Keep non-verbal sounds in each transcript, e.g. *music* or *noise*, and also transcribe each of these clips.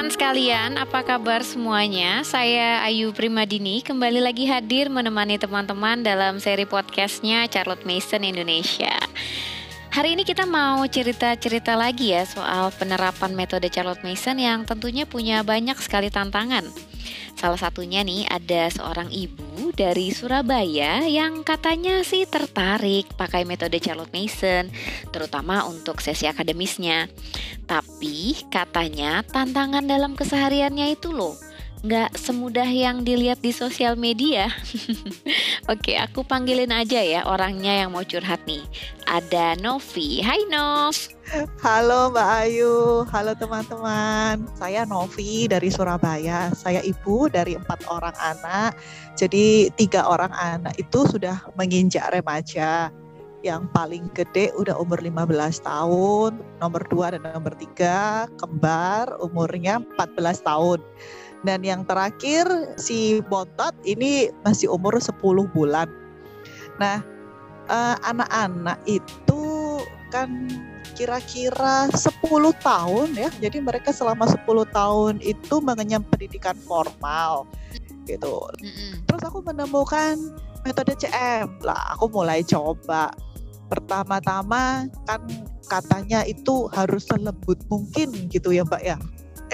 teman-teman sekalian, apa kabar semuanya? Saya Ayu Primadini, kembali lagi hadir menemani teman-teman dalam seri podcastnya Charlotte Mason Indonesia. Hari ini kita mau cerita-cerita lagi ya soal penerapan metode Charlotte Mason yang tentunya punya banyak sekali tantangan. Salah satunya nih ada seorang ibu dari Surabaya yang katanya sih tertarik pakai metode Charlotte Mason, terutama untuk sesi akademisnya. Tapi katanya tantangan dalam kesehariannya itu loh nggak semudah yang dilihat di sosial media. *laughs* Oke, aku panggilin aja ya orangnya yang mau curhat nih. Ada Novi. Hai Nov. Halo Mbak Ayu, halo teman-teman. Saya Novi dari Surabaya. Saya ibu dari empat orang anak. Jadi tiga orang anak itu sudah menginjak remaja. Yang paling gede udah umur 15 tahun, nomor dua dan nomor tiga kembar umurnya 14 tahun. Dan yang terakhir si Bontot ini masih umur 10 bulan. Nah, eh, anak-anak itu kan kira-kira 10 tahun ya. Jadi mereka selama 10 tahun itu mengenyam pendidikan formal gitu. Terus aku menemukan metode CM. Lah, aku mulai coba. Pertama-tama kan katanya itu harus selembut mungkin gitu ya, Mbak ya.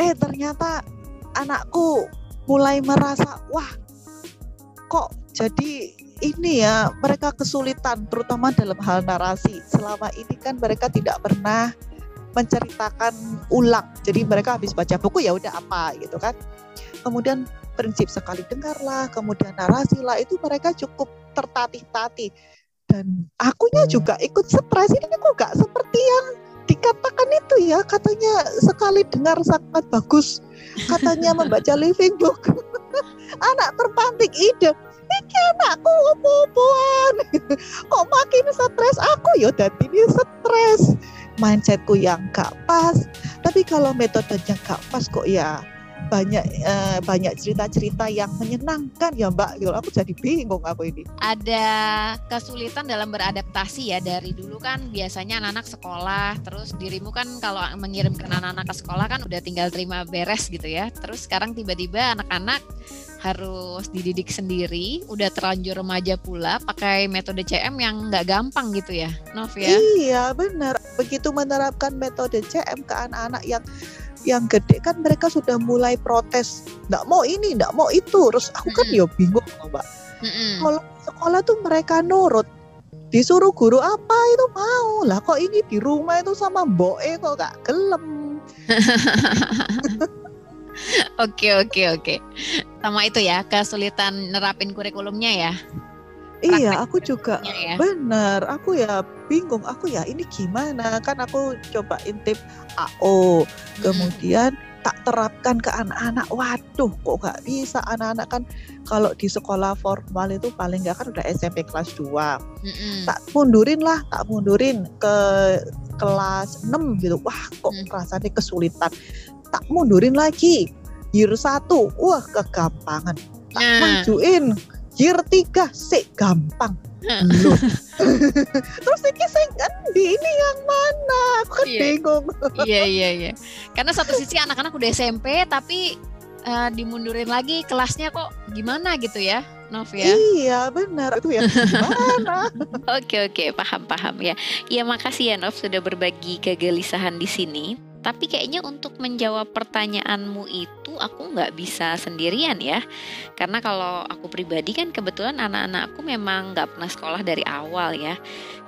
Eh, ternyata anakku mulai merasa wah kok jadi ini ya mereka kesulitan terutama dalam hal narasi. Selama ini kan mereka tidak pernah menceritakan ulang. Jadi mereka habis baca buku ya udah apa gitu kan. Kemudian prinsip sekali dengarlah kemudian narasi lah itu mereka cukup tertatih-tatih. Dan akunya hmm. juga ikut stres. Ini kok gak seperti yang dikatakan itu ya katanya sekali dengar sangat bagus. Katanya membaca living book anak terpantik ide iki anakku opo-opoan. *laughs* Kok makin stres? Aku ya dadi ini stres. Mindsetku yang gak pas. Tapi kalau metodenya gak pas kok ya banyak uh, banyak cerita-cerita yang menyenangkan ya Mbak. Gitu. Aku jadi bingung aku ini. Ada kesulitan dalam beradaptasi ya dari dulu kan biasanya anak-anak sekolah, terus dirimu kan kalau mengirimkan anak-anak ke sekolah kan udah tinggal terima beres gitu ya. Terus sekarang tiba-tiba anak-anak harus dididik sendiri, udah terlanjur remaja pula pakai metode CM yang nggak gampang gitu ya, Nov ya? Iya benar. Begitu menerapkan metode CM ke anak-anak yang yang gede kan mereka sudah mulai protes nggak mau ini nggak mau itu terus aku kan mm ya bingung mbak mm -hmm. kalau sekolah tuh mereka nurut disuruh guru apa itu mau lah kok ini di rumah itu sama boe kok gak gelem *laughs* Oke oke oke. Sama itu ya kesulitan nerapin kurikulumnya ya. Iya, aku juga ya? bener. Aku ya bingung. Aku ya ini gimana? Kan aku coba intip AO, hmm. kemudian tak terapkan ke anak-anak. Waduh, kok nggak bisa anak-anak kan kalau di sekolah formal itu paling nggak kan udah SMP kelas 2. Hmm. Tak mundurin lah, tak mundurin ke kelas 6 gitu. Wah, kok hmm. rasanya kesulitan. Tak mundurin lagi. Year 1, wah kegampangan. Tak nah. majuin year 3 sih gampang Loh. *laughs* Terus ini saya kan di ini yang mana? Aku kan iya. bingung. iya iya iya. Karena satu sisi anak-anak udah SMP tapi uh, dimundurin lagi kelasnya kok gimana gitu ya. Nov ya. Iya benar itu ya gimana? *laughs* oke oke paham paham ya. Ya makasih ya Nov sudah berbagi kegelisahan di sini. Tapi kayaknya untuk menjawab pertanyaanmu itu aku nggak bisa sendirian ya. Karena kalau aku pribadi kan kebetulan anak-anakku memang nggak pernah sekolah dari awal ya.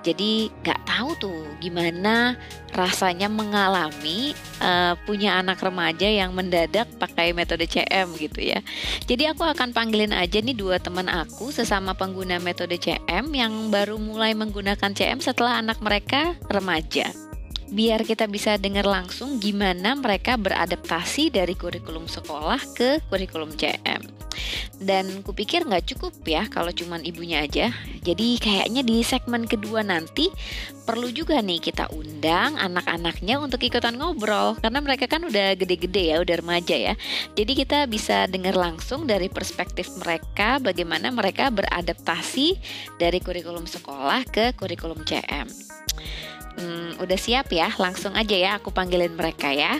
Jadi nggak tahu tuh gimana rasanya mengalami uh, punya anak remaja yang mendadak pakai metode CM gitu ya. Jadi aku akan panggilin aja nih dua teman aku sesama pengguna metode CM yang baru mulai menggunakan CM setelah anak mereka remaja biar kita bisa dengar langsung gimana mereka beradaptasi dari kurikulum sekolah ke kurikulum CM. Dan kupikir nggak cukup ya kalau cuman ibunya aja. Jadi kayaknya di segmen kedua nanti perlu juga nih kita undang anak-anaknya untuk ikutan ngobrol karena mereka kan udah gede-gede ya, udah remaja ya. Jadi kita bisa dengar langsung dari perspektif mereka bagaimana mereka beradaptasi dari kurikulum sekolah ke kurikulum CM. Hmm, udah siap ya? Langsung aja ya aku panggilin mereka ya.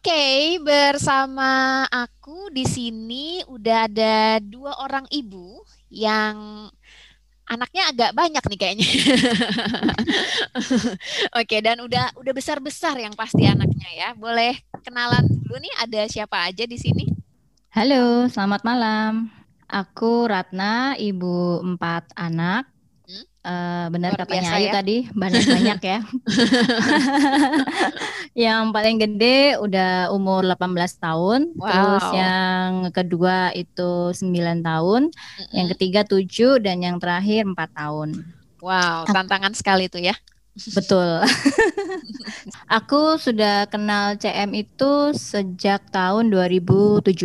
Oke, okay, bersama aku di sini udah ada dua orang ibu yang anaknya agak banyak nih kayaknya. *laughs* Oke, dan udah udah besar-besar yang pasti anaknya ya. Boleh kenalan dulu nih ada siapa aja di sini? Halo, selamat malam. Aku Ratna, ibu empat anak. Uh, benar Luar katanya Ayu ya? tadi banyak-banyak *laughs* ya. *laughs* yang paling gede udah umur 18 tahun, wow. terus yang kedua itu 9 tahun, mm-hmm. yang ketiga 7 dan yang terakhir 4 tahun. Wow, tantangan sekali itu ya. Betul. *laughs* Aku sudah kenal CM itu sejak tahun 2017.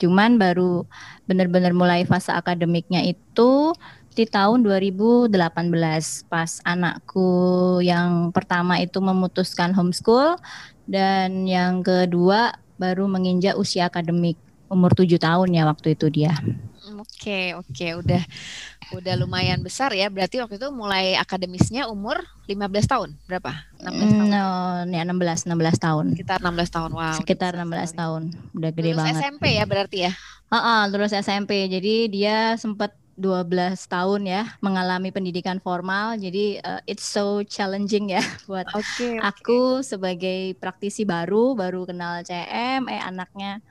Cuman baru benar-benar mulai fase akademiknya itu di tahun 2018 pas anakku yang pertama itu memutuskan homeschool dan yang kedua baru menginjak usia akademik umur tujuh tahun ya waktu itu dia. Oke, oke, udah udah lumayan besar ya. Berarti waktu itu mulai akademisnya umur 15 tahun. Berapa? 16 tahun. No, ya 16 16 tahun. Sekitar 16 tahun. Wow. Sekitar 16 tahun. Udah gede lulus banget. SMP ya berarti ya? Heeh, uh -uh, lulus SMP. Jadi dia sempat 12 tahun ya mengalami pendidikan formal jadi uh, it's so challenging ya *laughs* buat okay, okay. aku sebagai praktisi baru baru kenal CM eh anaknya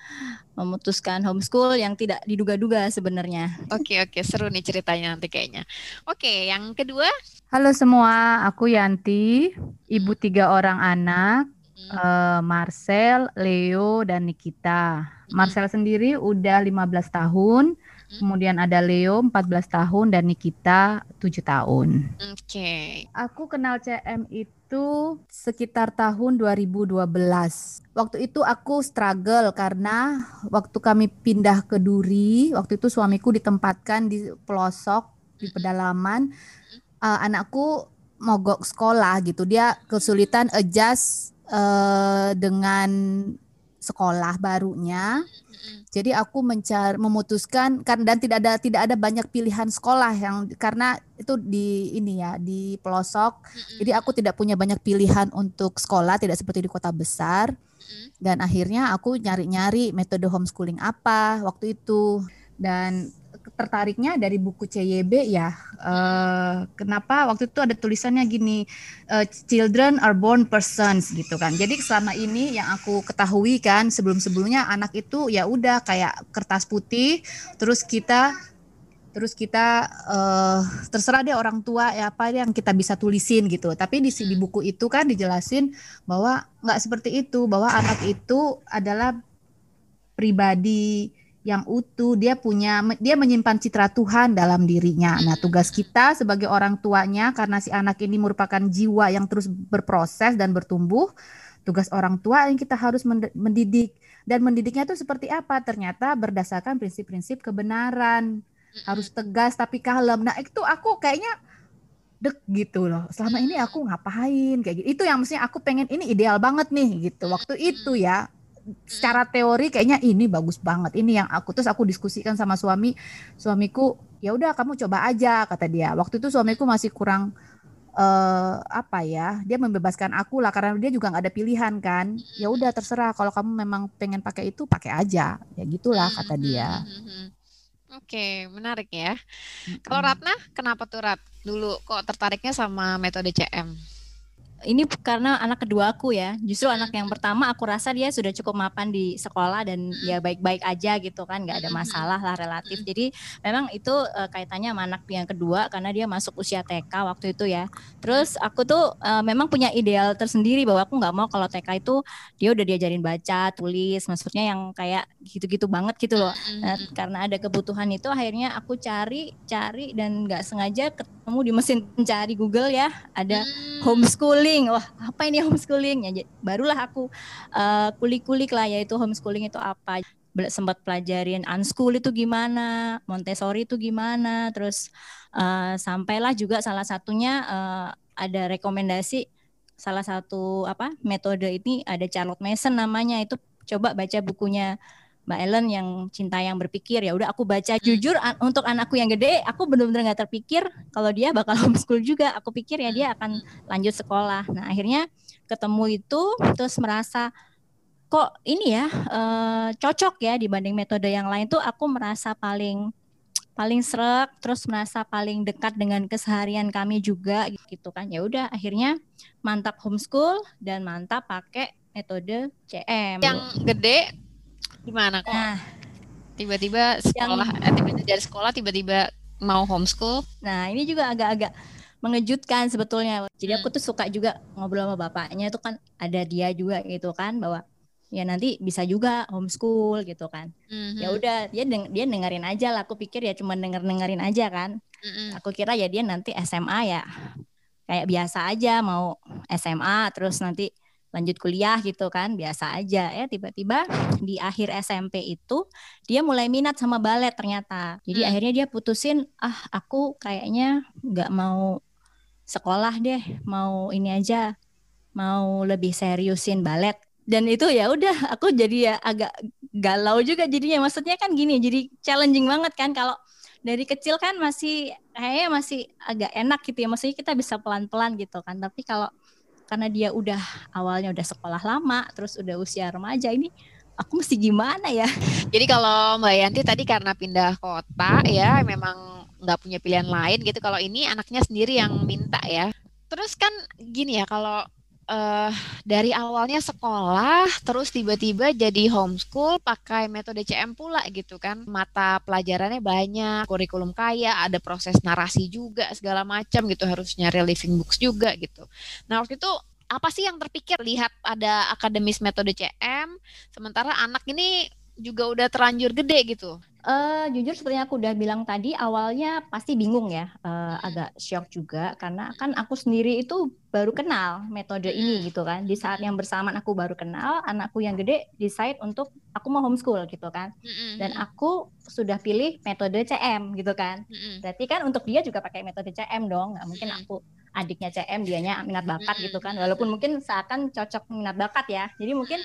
memutuskan homeschool yang tidak diduga-duga sebenarnya. Oke okay, oke okay. seru nih ceritanya nanti kayaknya. Oke okay, yang kedua. Halo semua aku Yanti ibu tiga orang anak uh, Marcel, Leo dan Nikita. Marcel sendiri udah 15 tahun Kemudian ada Leo 14 tahun dan Nikita 7 tahun. Oke. Okay. Aku kenal CM itu sekitar tahun 2012. Waktu itu aku struggle karena waktu kami pindah ke Duri, waktu itu suamiku ditempatkan di pelosok di pedalaman. Uh, anakku mogok sekolah gitu. Dia kesulitan adjust uh, dengan sekolah barunya. Jadi aku mencari memutuskan kan dan tidak ada tidak ada banyak pilihan sekolah yang karena itu di ini ya di pelosok. Jadi aku tidak punya banyak pilihan untuk sekolah tidak seperti di kota besar. Dan akhirnya aku nyari-nyari metode homeschooling apa waktu itu. Dan tertariknya dari buku CYB ya. Uh, kenapa waktu itu ada tulisannya gini, uh, children are born persons gitu kan. Jadi selama ini yang aku ketahui kan sebelum-sebelumnya anak itu ya udah kayak kertas putih, terus kita terus kita uh, terserah deh orang tua ya apa yang kita bisa tulisin gitu. Tapi di di buku itu kan dijelasin bahwa nggak seperti itu, bahwa anak itu adalah pribadi yang utuh, dia punya dia menyimpan citra Tuhan dalam dirinya. Nah, tugas kita sebagai orang tuanya karena si anak ini merupakan jiwa yang terus berproses dan bertumbuh, tugas orang tua yang kita harus mendidik dan mendidiknya itu seperti apa? Ternyata berdasarkan prinsip-prinsip kebenaran. Harus tegas tapi kalem. Nah, itu aku kayaknya dek gitu loh. Selama ini aku ngapain kayak gitu. Itu yang mestinya aku pengen ini ideal banget nih gitu. Waktu itu ya secara teori kayaknya ini bagus banget. Ini yang aku terus aku diskusikan sama suami. Suamiku ya udah kamu coba aja kata dia. Waktu itu suamiku masih kurang uh, apa ya dia membebaskan aku lah karena dia juga nggak ada pilihan kan. Ya udah terserah kalau kamu memang pengen pakai itu pakai aja. Ya gitulah kata dia. Oke, menarik ya. Kalau Ratna, kenapa tuh Rat? Dulu kok tertariknya sama metode CM? Ini karena anak kedua aku ya. Justru anak yang pertama aku rasa dia sudah cukup mapan di sekolah dan ya baik-baik aja gitu kan, nggak ada masalah lah relatif. Jadi memang itu uh, kaitannya sama anak yang kedua karena dia masuk usia TK waktu itu ya. Terus aku tuh uh, memang punya ideal tersendiri bahwa aku nggak mau kalau TK itu dia udah diajarin baca, tulis, maksudnya yang kayak gitu-gitu banget gitu loh. Nah, karena ada kebutuhan itu akhirnya aku cari, cari dan nggak sengaja ketemu di mesin pencari Google ya ada homeschooling homeschooling. Wah apa ini homeschooling? Ya barulah aku uh, kulik-kulik lah yaitu homeschooling itu apa. Sempat pelajarin unschool itu gimana, Montessori itu gimana, terus uh, sampailah juga salah satunya uh, ada rekomendasi salah satu apa metode ini ada Charlotte Mason namanya itu coba baca bukunya Mbak Ellen yang cinta yang berpikir ya udah aku baca hmm. jujur an untuk anakku yang gede aku benar-benar nggak terpikir kalau dia bakal *laughs* homeschool juga. Aku pikir ya dia akan lanjut sekolah. Nah akhirnya ketemu itu terus merasa kok ini ya uh, cocok ya dibanding metode yang lain? Tuh aku merasa paling paling serak terus merasa paling dekat dengan keseharian kami juga gitu kan. Ya udah akhirnya mantap homeschool dan mantap pakai metode CM yang gede gimana kok? Nah, tiba-tiba sekolah yang, tiba-tiba dari sekolah tiba-tiba mau homeschool? Nah ini juga agak-agak mengejutkan sebetulnya. Jadi aku hmm. tuh suka juga ngobrol sama bapaknya itu kan ada dia juga gitu kan bahwa ya nanti bisa juga homeschool gitu kan. Mm-hmm. ya udah dia deng dia dengerin aja lah. Aku pikir ya cuma denger dengerin aja kan. Mm-hmm. aku kira ya dia nanti SMA ya. Kayak biasa aja mau SMA terus nanti lanjut kuliah gitu kan biasa aja. Ya tiba-tiba di akhir SMP itu dia mulai minat sama balet ternyata. Jadi mm. akhirnya dia putusin ah aku kayaknya nggak mau sekolah deh mau ini aja mau lebih seriusin balet dan itu ya udah aku jadi ya agak galau juga jadinya. Maksudnya kan gini jadi challenging banget kan. Kalau dari kecil kan masih kayaknya masih agak enak gitu ya. Maksudnya kita bisa pelan-pelan gitu kan. Tapi kalau karena dia udah awalnya udah sekolah lama terus udah usia remaja ini aku mesti gimana ya? *laughs* Jadi kalau Mbak Yanti tadi karena pindah kota ya memang nggak punya pilihan lain gitu. Kalau ini anaknya sendiri yang minta ya. Terus kan gini ya kalau uh, dari awalnya sekolah terus tiba-tiba jadi homeschool pakai metode CM pula gitu kan. Mata pelajarannya banyak kurikulum kaya ada proses narasi juga segala macam gitu. Harus nyari living books juga gitu. Nah waktu itu apa sih yang terpikir? Lihat ada akademis metode CM sementara anak ini juga udah terlanjur gede gitu? Uh, jujur seperti yang aku udah bilang tadi awalnya pasti bingung ya. Uh, agak shock juga karena kan aku sendiri itu baru kenal metode ini gitu kan. Di saat yang bersamaan aku baru kenal anakku yang gede decide untuk aku mau homeschool gitu kan. Dan aku sudah pilih metode CM gitu kan. Berarti kan untuk dia juga pakai metode CM dong nggak mungkin aku adiknya CM dianya minat bakat gitu kan. Walaupun mungkin seakan cocok minat bakat ya. Jadi mungkin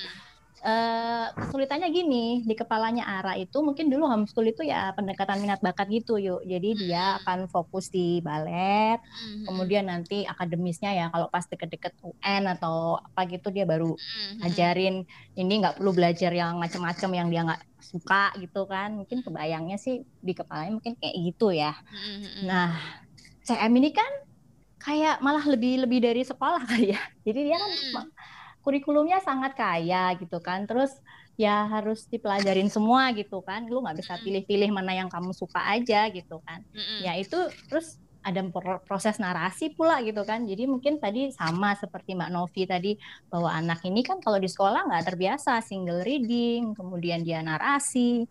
Uh, kesulitannya gini di kepalanya Ara itu mungkin dulu homeschool itu ya pendekatan minat bakat gitu yuk jadi dia hmm. akan fokus di balet hmm. kemudian nanti akademisnya ya kalau pas deket-deket UN atau apa gitu dia baru hmm. ajarin ini nggak perlu belajar yang macam-macam yang dia nggak suka gitu kan mungkin kebayangnya sih di kepalanya mungkin kayak gitu ya nah CM ini kan kayak malah lebih lebih dari sekolah *laughs* kali ya jadi dia kan kurikulumnya sangat kaya gitu kan. Terus ya harus dipelajarin semua gitu kan. Lu nggak bisa pilih-pilih mana yang kamu suka aja gitu kan. Ya itu terus ada proses narasi pula gitu kan. Jadi mungkin tadi sama seperti Mbak Novi tadi bahwa anak ini kan kalau di sekolah nggak terbiasa single reading kemudian dia narasi.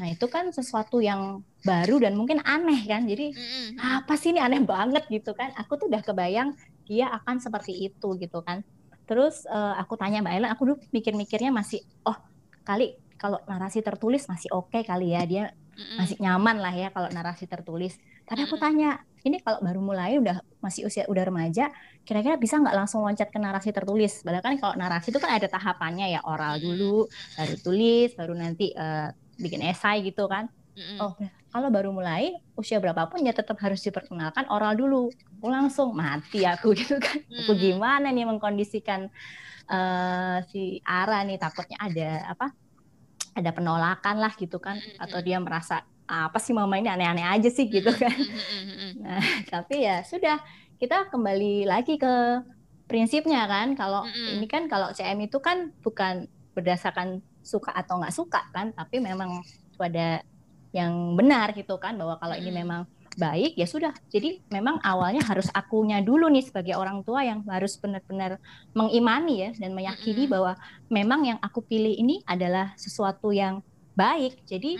Nah itu kan sesuatu yang baru dan mungkin aneh kan. Jadi apa sih ini aneh banget gitu kan. Aku tuh udah kebayang dia akan seperti itu gitu kan Terus uh, aku tanya Mbak Ellen, aku dulu mikir-mikirnya masih, oh kali kalau narasi tertulis masih oke okay kali ya dia masih nyaman lah ya kalau narasi tertulis. Tapi aku tanya, ini kalau baru mulai udah masih usia udah remaja, kira-kira bisa nggak langsung loncat ke narasi tertulis? Padahal kan kalau narasi itu kan ada tahapannya ya oral dulu, baru tulis, baru nanti uh, bikin esai gitu kan. Oh, kalau baru mulai usia berapapun ya tetap harus diperkenalkan oral dulu. Aku langsung mati aku *laughs* gitu kan. Mm. Aku gimana nih mengkondisikan uh, si Ara nih takutnya ada apa? Ada penolakan lah gitu kan atau dia merasa apa sih mama ini aneh-aneh aja sih gitu kan. *laughs* Nah, tapi ya sudah kita kembali lagi ke prinsipnya kan kalau ini kan kalau CM itu kan bukan berdasarkan suka atau nggak suka kan tapi memang pada yang benar gitu kan bahwa kalau ini memang baik ya sudah. Jadi memang awalnya harus akunya dulu nih sebagai orang tua yang harus benar-benar mengimani ya dan meyakini bahwa memang yang aku pilih ini adalah sesuatu yang baik. Jadi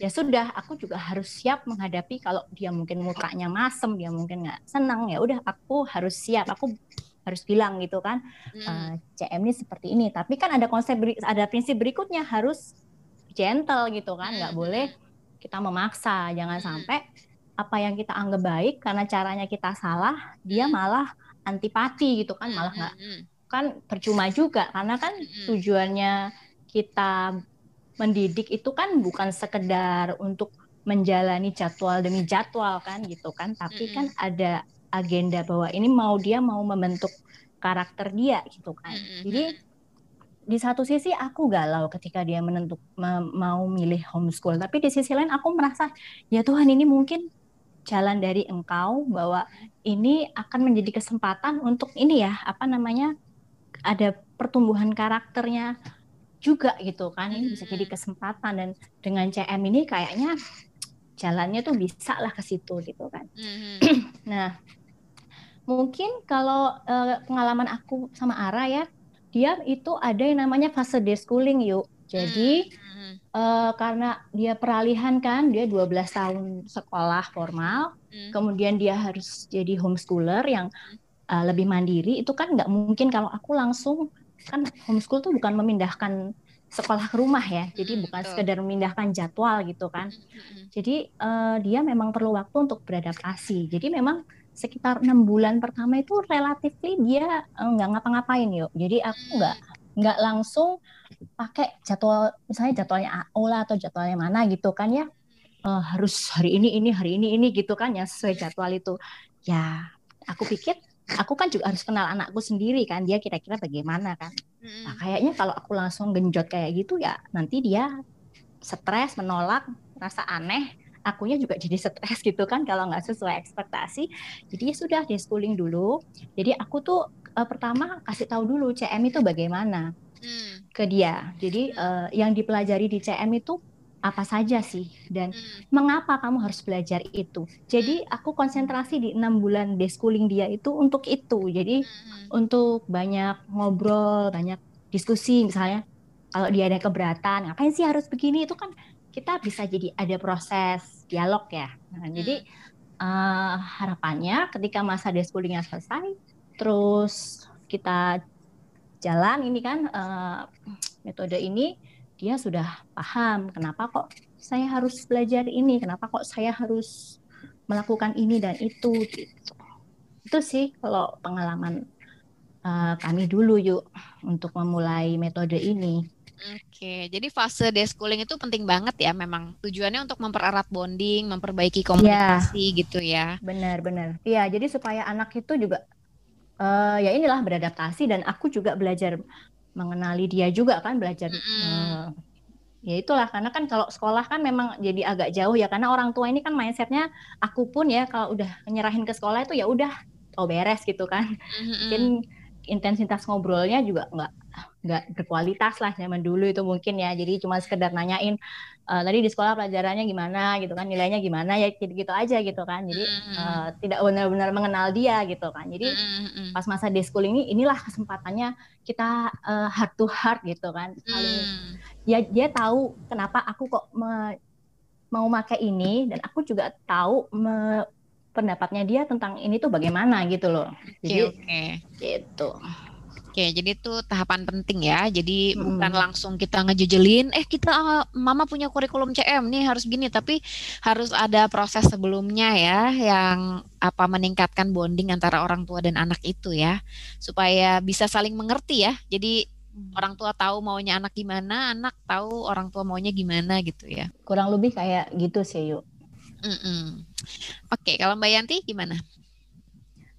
ya sudah, aku juga harus siap menghadapi kalau dia mungkin mukanya masem, dia mungkin nggak senang ya udah aku harus siap. Aku harus bilang gitu kan, mm. uh, eh, CM ini seperti ini. Tapi kan ada konsep, ada prinsip berikutnya harus gentle gitu kan, nggak boleh kita memaksa jangan sampai apa yang kita anggap baik karena caranya kita salah dia malah antipati gitu kan malah nggak kan percuma juga. Karena kan tujuannya kita mendidik itu kan bukan sekedar untuk menjalani jadwal demi jadwal kan gitu kan tapi kan ada agenda bahwa ini mau dia mau membentuk karakter dia gitu kan. Jadi di satu sisi aku galau ketika dia menentuk mau milih homeschool, tapi di sisi lain aku merasa ya Tuhan ini mungkin jalan dari engkau bahwa ini akan menjadi kesempatan untuk ini ya apa namanya ada pertumbuhan karakternya juga gitu kan. Ini bisa jadi kesempatan dan dengan CM ini kayaknya jalannya tuh bisa lah ke situ gitu kan. *clears throat* Nah mungkin kalau uh, pengalaman aku sama Ara ya dia itu ada yang namanya fase deschooling yuk jadi uh, karena dia peralihan kan, dia 12 tahun sekolah formal, hmm. kemudian dia harus jadi homeschooler yang uh, lebih mandiri. Itu kan nggak mungkin kalau aku langsung kan homeschool tuh bukan memindahkan sekolah ke rumah ya, jadi hmm, bukan betul. sekedar memindahkan jadwal gitu kan. Jadi uh, dia memang perlu waktu untuk beradaptasi. Jadi memang sekitar enam bulan pertama itu relatif dia nggak uh, ngapa-ngapain yuk. Jadi aku nggak nggak langsung pakai jadwal misalnya jadwalnya AO lah atau jadwalnya mana gitu kan ya. Uh, harus hari ini ini hari ini ini gitu kan ya sesuai jadwal itu. Ya aku pikir aku kan juga harus kenal anakku sendiri kan dia kira-kira bagaimana kan. Nah, kayaknya kalau aku langsung genjot kayak gitu ya nanti dia stres menolak rasa aneh akunya juga jadi stres gitu kan kalau nggak sesuai ekspektasi jadi ya sudah dia schooling dulu jadi aku tuh uh, pertama kasih tahu dulu CM itu bagaimana hmm. ke dia. Jadi uh, yang dipelajari di CM itu apa saja sih dan hmm. mengapa kamu harus belajar itu. Jadi hmm. aku konsentrasi di enam bulan deschooling dia itu untuk itu. Jadi hmm. untuk banyak ngobrol, banyak diskusi misalnya kalau dia ada keberatan, ngapain sih harus begini itu kan kita bisa jadi ada proses dialog ya. Nah, hmm. Jadi uh, harapannya ketika masa deschoolingnya selesai, terus kita jalan ini kan uh, metode ini dia sudah paham kenapa kok saya harus belajar ini kenapa kok saya harus melakukan ini dan itu gitu itu sih kalau pengalaman uh, kami dulu yuk untuk memulai metode ini Oke, jadi fase deschooling itu penting banget ya memang tujuannya untuk mempererat bonding, memperbaiki komunikasi ya, gitu ya. Benar, benar. Iya, jadi supaya anak itu juga uh, ya inilah beradaptasi dan aku juga belajar mengenali dia juga kan belajar mm. uh, ya itulah karena kan kalau sekolah kan memang jadi agak jauh ya karena orang tua ini kan mindsetnya aku pun ya kalau udah nyerahin ke sekolah itu ya udah oh beres gitu kan mm-hmm. mungkin intensitas ngobrolnya juga nggak nggak berkualitas lah zaman dulu itu mungkin ya. Jadi cuma sekedar nanyain uh, tadi di sekolah pelajarannya gimana? gitu kan nilainya gimana? Ya gitu-gitu aja gitu kan. Jadi uh, tidak benar-benar mengenal dia gitu kan. Jadi mm-hmm. pas masa di school ini inilah kesempatannya kita uh, heart to heart gitu kan. Saling mm. ya dia tahu kenapa aku kok me, mau pakai ini dan aku juga tahu me, pendapatnya dia tentang ini tuh bagaimana gitu loh jadi okay, okay. gitu Oke, jadi itu tahapan penting ya. Jadi hmm. bukan langsung kita ngejejelin, eh kita uh, mama punya kurikulum CM nih harus gini, tapi harus ada proses sebelumnya ya yang apa meningkatkan bonding antara orang tua dan anak itu ya, supaya bisa saling mengerti ya. Jadi hmm. orang tua tahu maunya anak gimana, anak tahu orang tua maunya gimana gitu ya. Kurang lebih kayak gitu sih yuk. Mm -mm. Oke, kalau Mbak Yanti gimana?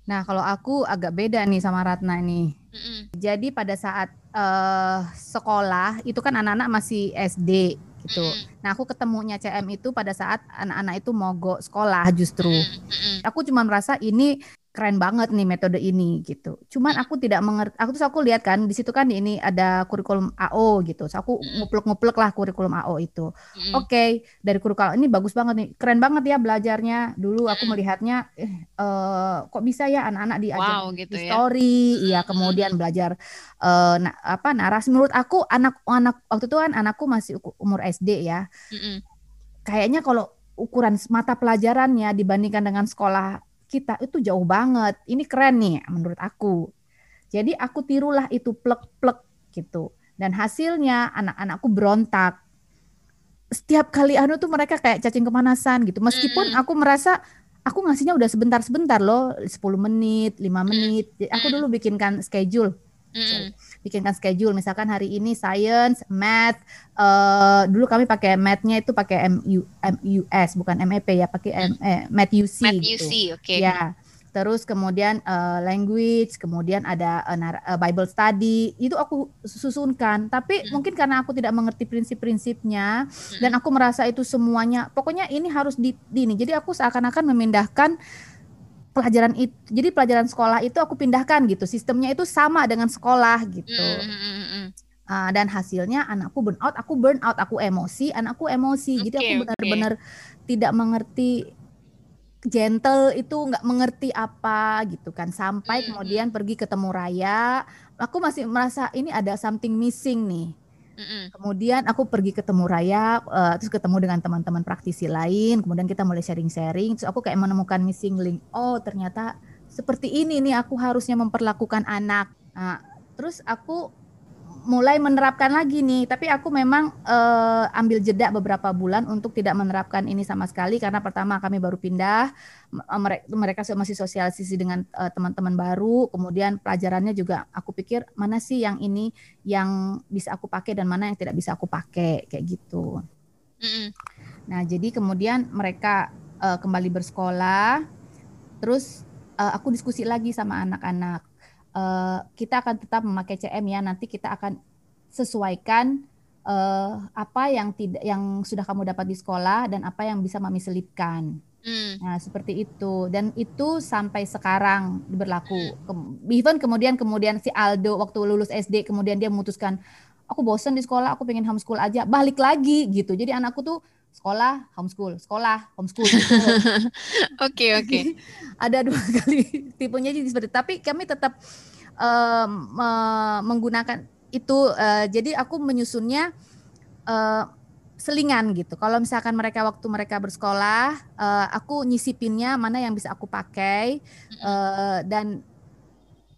Nah, kalau aku agak beda nih sama Ratna nih. Mm-hmm. Jadi pada saat uh, sekolah itu kan anak-anak masih SD gitu. Mm-hmm. Nah, aku ketemunya CM itu pada saat anak-anak itu mogok sekolah justru. Mm-hmm. Aku cuma merasa ini keren banget nih metode ini gitu. Cuman aku tidak mengerti. Aku tuh aku lihat kan di situ kan ini ada kurikulum AO gitu. So aku nguplek-nguplek lah kurikulum AO itu. Mm. Oke, okay, dari kurikulum ini bagus banget nih. Keren banget ya belajarnya. Dulu aku melihatnya eh, uh, kok bisa ya anak-anak diajar wow, gitu story, ya. iya kemudian belajar uh, na apa narasi menurut aku anak-anak waktu itu kan anakku masih umur SD ya. Mm Kayaknya kalau ukuran mata pelajarannya dibandingkan dengan sekolah kita itu jauh banget. Ini keren nih menurut aku. Jadi aku tirulah itu plek-plek gitu. Dan hasilnya anak-anakku berontak. Setiap kali anu tuh mereka kayak cacing kemanasan gitu. Meskipun aku merasa aku ngasihnya udah sebentar-sebentar loh, 10 menit, 5 menit. Aku dulu bikinkan schedule Mm. Bikinkan schedule misalkan hari ini science, math, uh, dulu kami pakai mathnya itu pakai MU MUS bukan MEP ya, pakai M, eh, math UC. Math gitu. UC, oke. Okay. Ya. terus kemudian uh, language, kemudian ada uh, Bible study, itu aku susunkan. Tapi hmm. mungkin karena aku tidak mengerti prinsip-prinsipnya hmm. dan aku merasa itu semuanya, pokoknya ini harus di, di ini. Jadi aku seakan-akan memindahkan pelajaran itu. Jadi pelajaran sekolah itu aku pindahkan gitu. Sistemnya itu sama dengan sekolah gitu. Hmm. Uh, dan hasilnya anakku burn out, aku burn out, aku emosi, anakku emosi. Okay, Jadi aku benar-benar okay. tidak mengerti gentle itu nggak mengerti apa gitu kan sampai mm-hmm. kemudian pergi ketemu Raya aku masih merasa ini ada something missing nih mm-hmm. kemudian aku pergi ketemu Raya uh, terus ketemu dengan teman-teman praktisi lain kemudian kita mulai sharing-sharing terus aku kayak menemukan missing link oh ternyata seperti ini nih aku harusnya memperlakukan anak nah, terus aku mulai menerapkan lagi nih, tapi aku memang uh, ambil jeda beberapa bulan untuk tidak menerapkan ini sama sekali. Karena pertama kami baru pindah, mereka mereka masih sosialisasi dengan uh, teman-teman baru, kemudian pelajarannya juga aku pikir mana sih yang ini yang bisa aku pakai dan mana yang tidak bisa aku pakai? Kayak gitu. Mm -hmm. Nah jadi kemudian mereka uh, kembali bersekolah, terus uh, aku diskusi lagi sama anak-anak uh, kita akan tetap memakai CM ya. Nanti kita akan sesuaikan uh, apa yang tidak yang sudah kamu dapat di sekolah dan apa yang bisa mami selipkan. Hmm. Nah, seperti itu. Dan itu sampai sekarang berlaku. Hmm. Even kemudian kemudian si Aldo waktu lulus SD kemudian dia memutuskan aku bosan di sekolah, aku pengen homeschool aja, balik lagi gitu. Jadi anakku tuh sekolah homeschool sekolah homeschool *laughs* oke oke *laughs* ada dua *laughs* kali tipenya jadi seperti tapi kami tetap uh, uh, menggunakan itu uh, jadi aku menyusunnya uh, selingan gitu. Kalau misalkan mereka waktu mereka bersekolah, uh, aku nyisipinnya mana yang bisa aku pakai uh, dan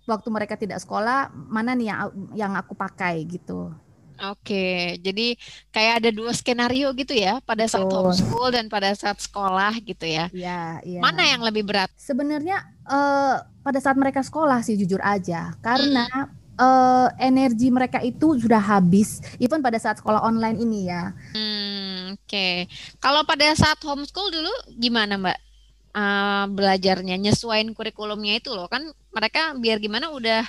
waktu mereka tidak sekolah mana nih yang yang aku pakai gitu. Oke, jadi kayak ada dua skenario gitu ya, pada saat Betul. homeschool dan pada saat sekolah gitu ya. Iya, iya. Mana yang lebih berat? Sebenarnya uh, pada saat mereka sekolah sih jujur aja, karena hmm. uh, energi mereka itu sudah habis, even pada saat sekolah online ini ya. Hmm, Oke, okay. kalau pada saat homeschool dulu gimana Mbak? Uh, belajarnya, nyesuaiin kurikulumnya itu loh kan mereka biar gimana udah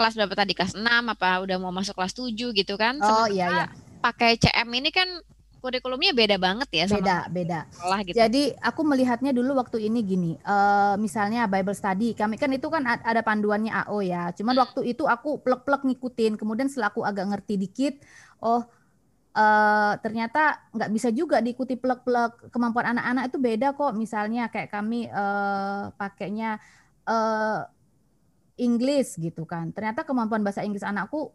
kelas berapa tadi kelas 6 apa udah mau masuk kelas 7 gitu kan oh iya iya pakai CM ini kan kurikulumnya beda banget ya sama beda beda sekolah gitu. Jadi aku melihatnya dulu waktu ini gini, uh, misalnya Bible study, kami kan itu kan ada panduannya AO ya. Cuman hmm. waktu itu aku plek-plek ngikutin, kemudian setelah aku agak ngerti dikit, oh uh, ternyata nggak bisa juga diikuti plek-plek kemampuan anak-anak itu beda kok. Misalnya kayak kami uh, pakainya uh, Inggris gitu kan. Ternyata kemampuan bahasa Inggris anakku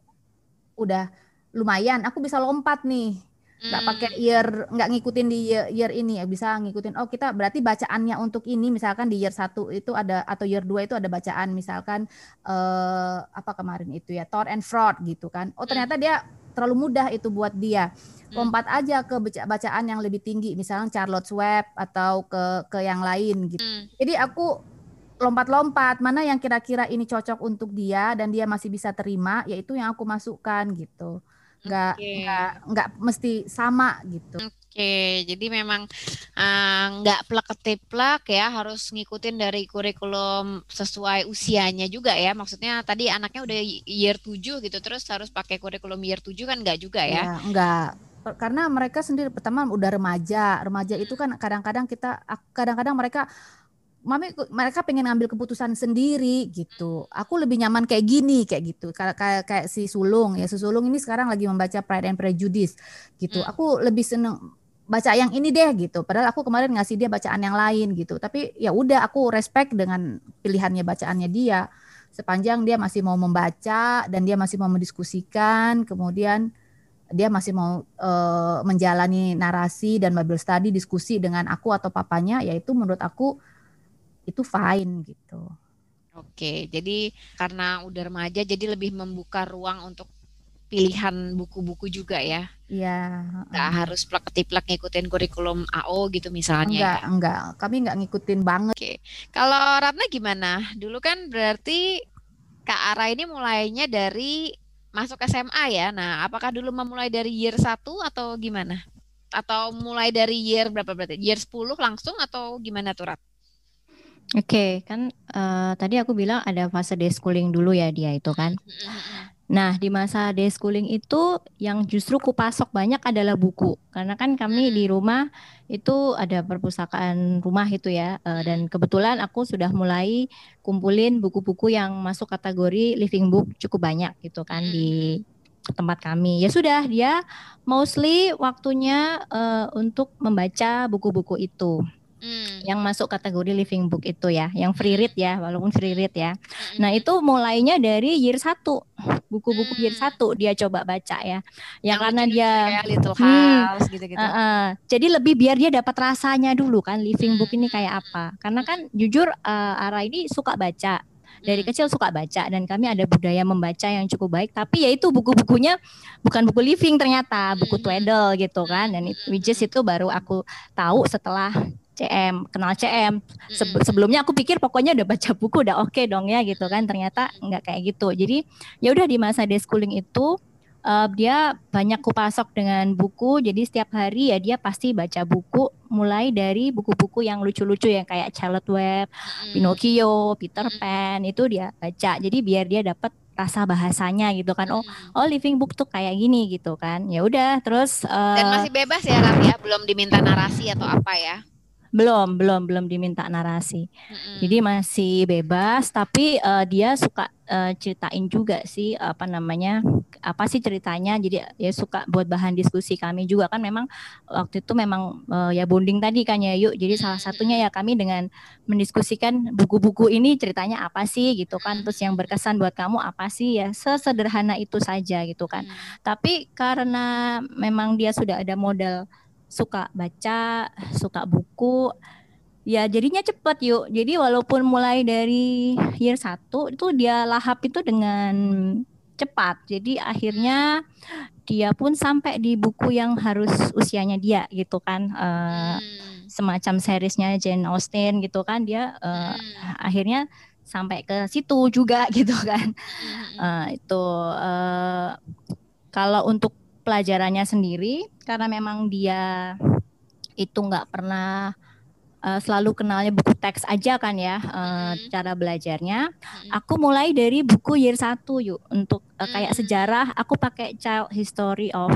udah lumayan. Aku bisa lompat nih. Nggak hmm. pakai year, nggak ngikutin di year, year ini ya bisa ngikutin. Oh kita berarti bacaannya untuk ini misalkan di year satu itu ada atau year 2 itu ada bacaan misalkan eh, apa kemarin itu ya Thor and Fraud gitu kan. Oh ternyata dia terlalu mudah itu buat dia. Hmm. Lompat aja ke bacaan yang lebih tinggi misalnya Charlotte Web atau ke ke yang lain gitu. Hmm. Jadi aku lompat-lompat mana yang kira-kira ini cocok untuk dia dan dia masih bisa terima yaitu yang aku masukkan gitu. Nggak okay. nggak nggak mesti sama gitu. Oke okay. jadi memang uh, nggak plek ketiplek ya harus ngikutin dari kurikulum sesuai usianya juga ya. Maksudnya tadi anaknya udah year 7 gitu terus harus pakai kurikulum year 7 kan nggak juga ya, ya nggak. Karena mereka sendiri pertama udah remaja. Remaja itu kan kadang-kadang kita kadang-kadang mereka mami mereka pengen ngambil keputusan sendiri gitu. Aku lebih nyaman kayak gini kayak gitu. Kayak kayak, kayak si Sulung ya, si Sulung ini sekarang lagi membaca Pride and Prejudice gitu. Hmm. Aku lebih seneng baca yang ini deh gitu. Padahal aku kemarin ngasih dia bacaan yang lain gitu. Tapi ya udah aku respect dengan pilihannya bacaannya dia. Sepanjang dia masih mau membaca dan dia masih mau mendiskusikan, kemudian dia masih mau uh, menjalani narasi dan Bible study diskusi dengan aku atau papanya, yaitu menurut aku itu fine gitu. Oke, jadi karena udah remaja jadi lebih membuka ruang untuk pilihan buku-buku juga ya. Iya. Nggak uh. harus plek-ketiplek ngikutin kurikulum AO gitu misalnya. Enggak, ya. enggak. Kami nggak ngikutin banget. Oke. Kalau Ratna gimana? Dulu kan berarti Kak Ara ini mulainya dari masuk SMA ya. Nah, apakah dulu memulai dari year 1 atau gimana? Atau mulai dari year berapa berarti? Year 10 langsung atau gimana tuh Rat? Oke, kan uh, tadi aku bilang ada fase deschooling dulu ya dia itu kan. Nah, di masa deschooling itu yang justru kupasok banyak adalah buku. Karena kan kami di rumah itu ada perpustakaan rumah itu ya. Uh, dan kebetulan aku sudah mulai kumpulin buku-buku yang masuk kategori living book cukup banyak gitu kan di tempat kami. Ya sudah, dia mostly waktunya uh, untuk membaca buku-buku itu. Hmm. Yang masuk kategori living book itu ya, yang free read ya, walaupun free read ya. Hmm. Nah, itu mulainya dari year 1. Buku-buku hmm. year 1 dia coba baca ya. Ya yang karena dia Little House gitu-gitu. Uh, uh, jadi lebih biar dia dapat rasanya dulu kan living book ini kayak apa. Karena kan jujur uh, Ara ini suka baca dari kecil suka baca dan kami ada budaya membaca yang cukup baik tapi ya itu buku-bukunya bukan buku living ternyata buku tweedle gitu kan dan it, which is itu baru aku tahu setelah CM, kenal CM. sebelumnya aku pikir pokoknya udah baca buku udah oke okay dong ya gitu kan. Ternyata nggak kayak gitu. Jadi ya udah di masa deschooling itu uh, dia banyak kupasok dengan buku. Jadi setiap hari ya dia pasti baca buku mulai dari buku-buku yang lucu-lucu yang kayak Charlotte Web, Pinocchio, Peter Pan itu dia baca. Jadi biar dia dapat rasa bahasanya gitu kan oh oh living book tuh kayak gini gitu kan ya udah terus uh, dan masih bebas ya Ram ya belum diminta narasi atau apa ya belum, belum, belum diminta narasi. Mm-hmm. Jadi masih bebas, tapi uh, dia suka uh, ceritain juga sih apa namanya, apa sih ceritanya. Jadi ya suka buat bahan diskusi kami juga kan memang waktu itu memang uh, ya bonding tadi kan ya yuk. Jadi salah satunya ya kami dengan mendiskusikan buku-buku ini ceritanya apa sih gitu kan. Terus yang berkesan buat kamu apa sih ya sesederhana itu saja gitu kan. Mm. Tapi karena memang dia sudah ada modal suka baca, suka buku, ya jadinya cepet yuk. Jadi walaupun mulai dari year 1 itu dia lahap itu dengan cepat. Jadi akhirnya dia pun sampai di buku yang harus usianya dia gitu kan. Uh, semacam seriesnya Jane Austen gitu kan dia uh, hmm. akhirnya sampai ke situ juga *laughs* gitu kan. Uh, itu uh, kalau untuk pelajarannya sendiri karena memang dia itu nggak pernah uh, selalu kenalnya buku teks aja kan ya uh, hmm. cara belajarnya. Hmm. Aku mulai dari buku year 1 yuk untuk uh, kayak hmm. sejarah aku pakai Child History of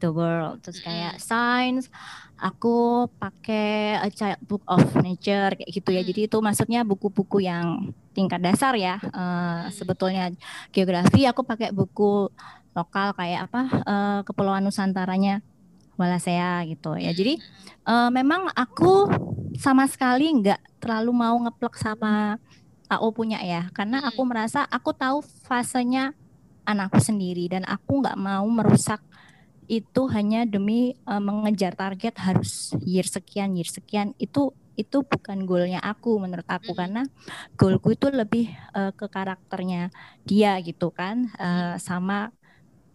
the World terus kayak science aku pakai A Child Book of Nature kayak gitu ya. Jadi itu maksudnya buku-buku yang tingkat dasar ya. Uh, sebetulnya geografi aku pakai buku lokal kayak apa uh, kepulauan Nusantaranya Walasea gitu ya. Jadi uh, memang aku sama sekali nggak terlalu mau ngeplek sama AO punya ya, karena aku hmm. merasa aku tahu fasenya anakku sendiri dan aku nggak mau merusak itu hanya demi uh, mengejar target harus year sekian year sekian itu itu bukan goalnya aku menurut aku hmm. karena goalku itu lebih uh, ke karakternya dia gitu kan uh, sama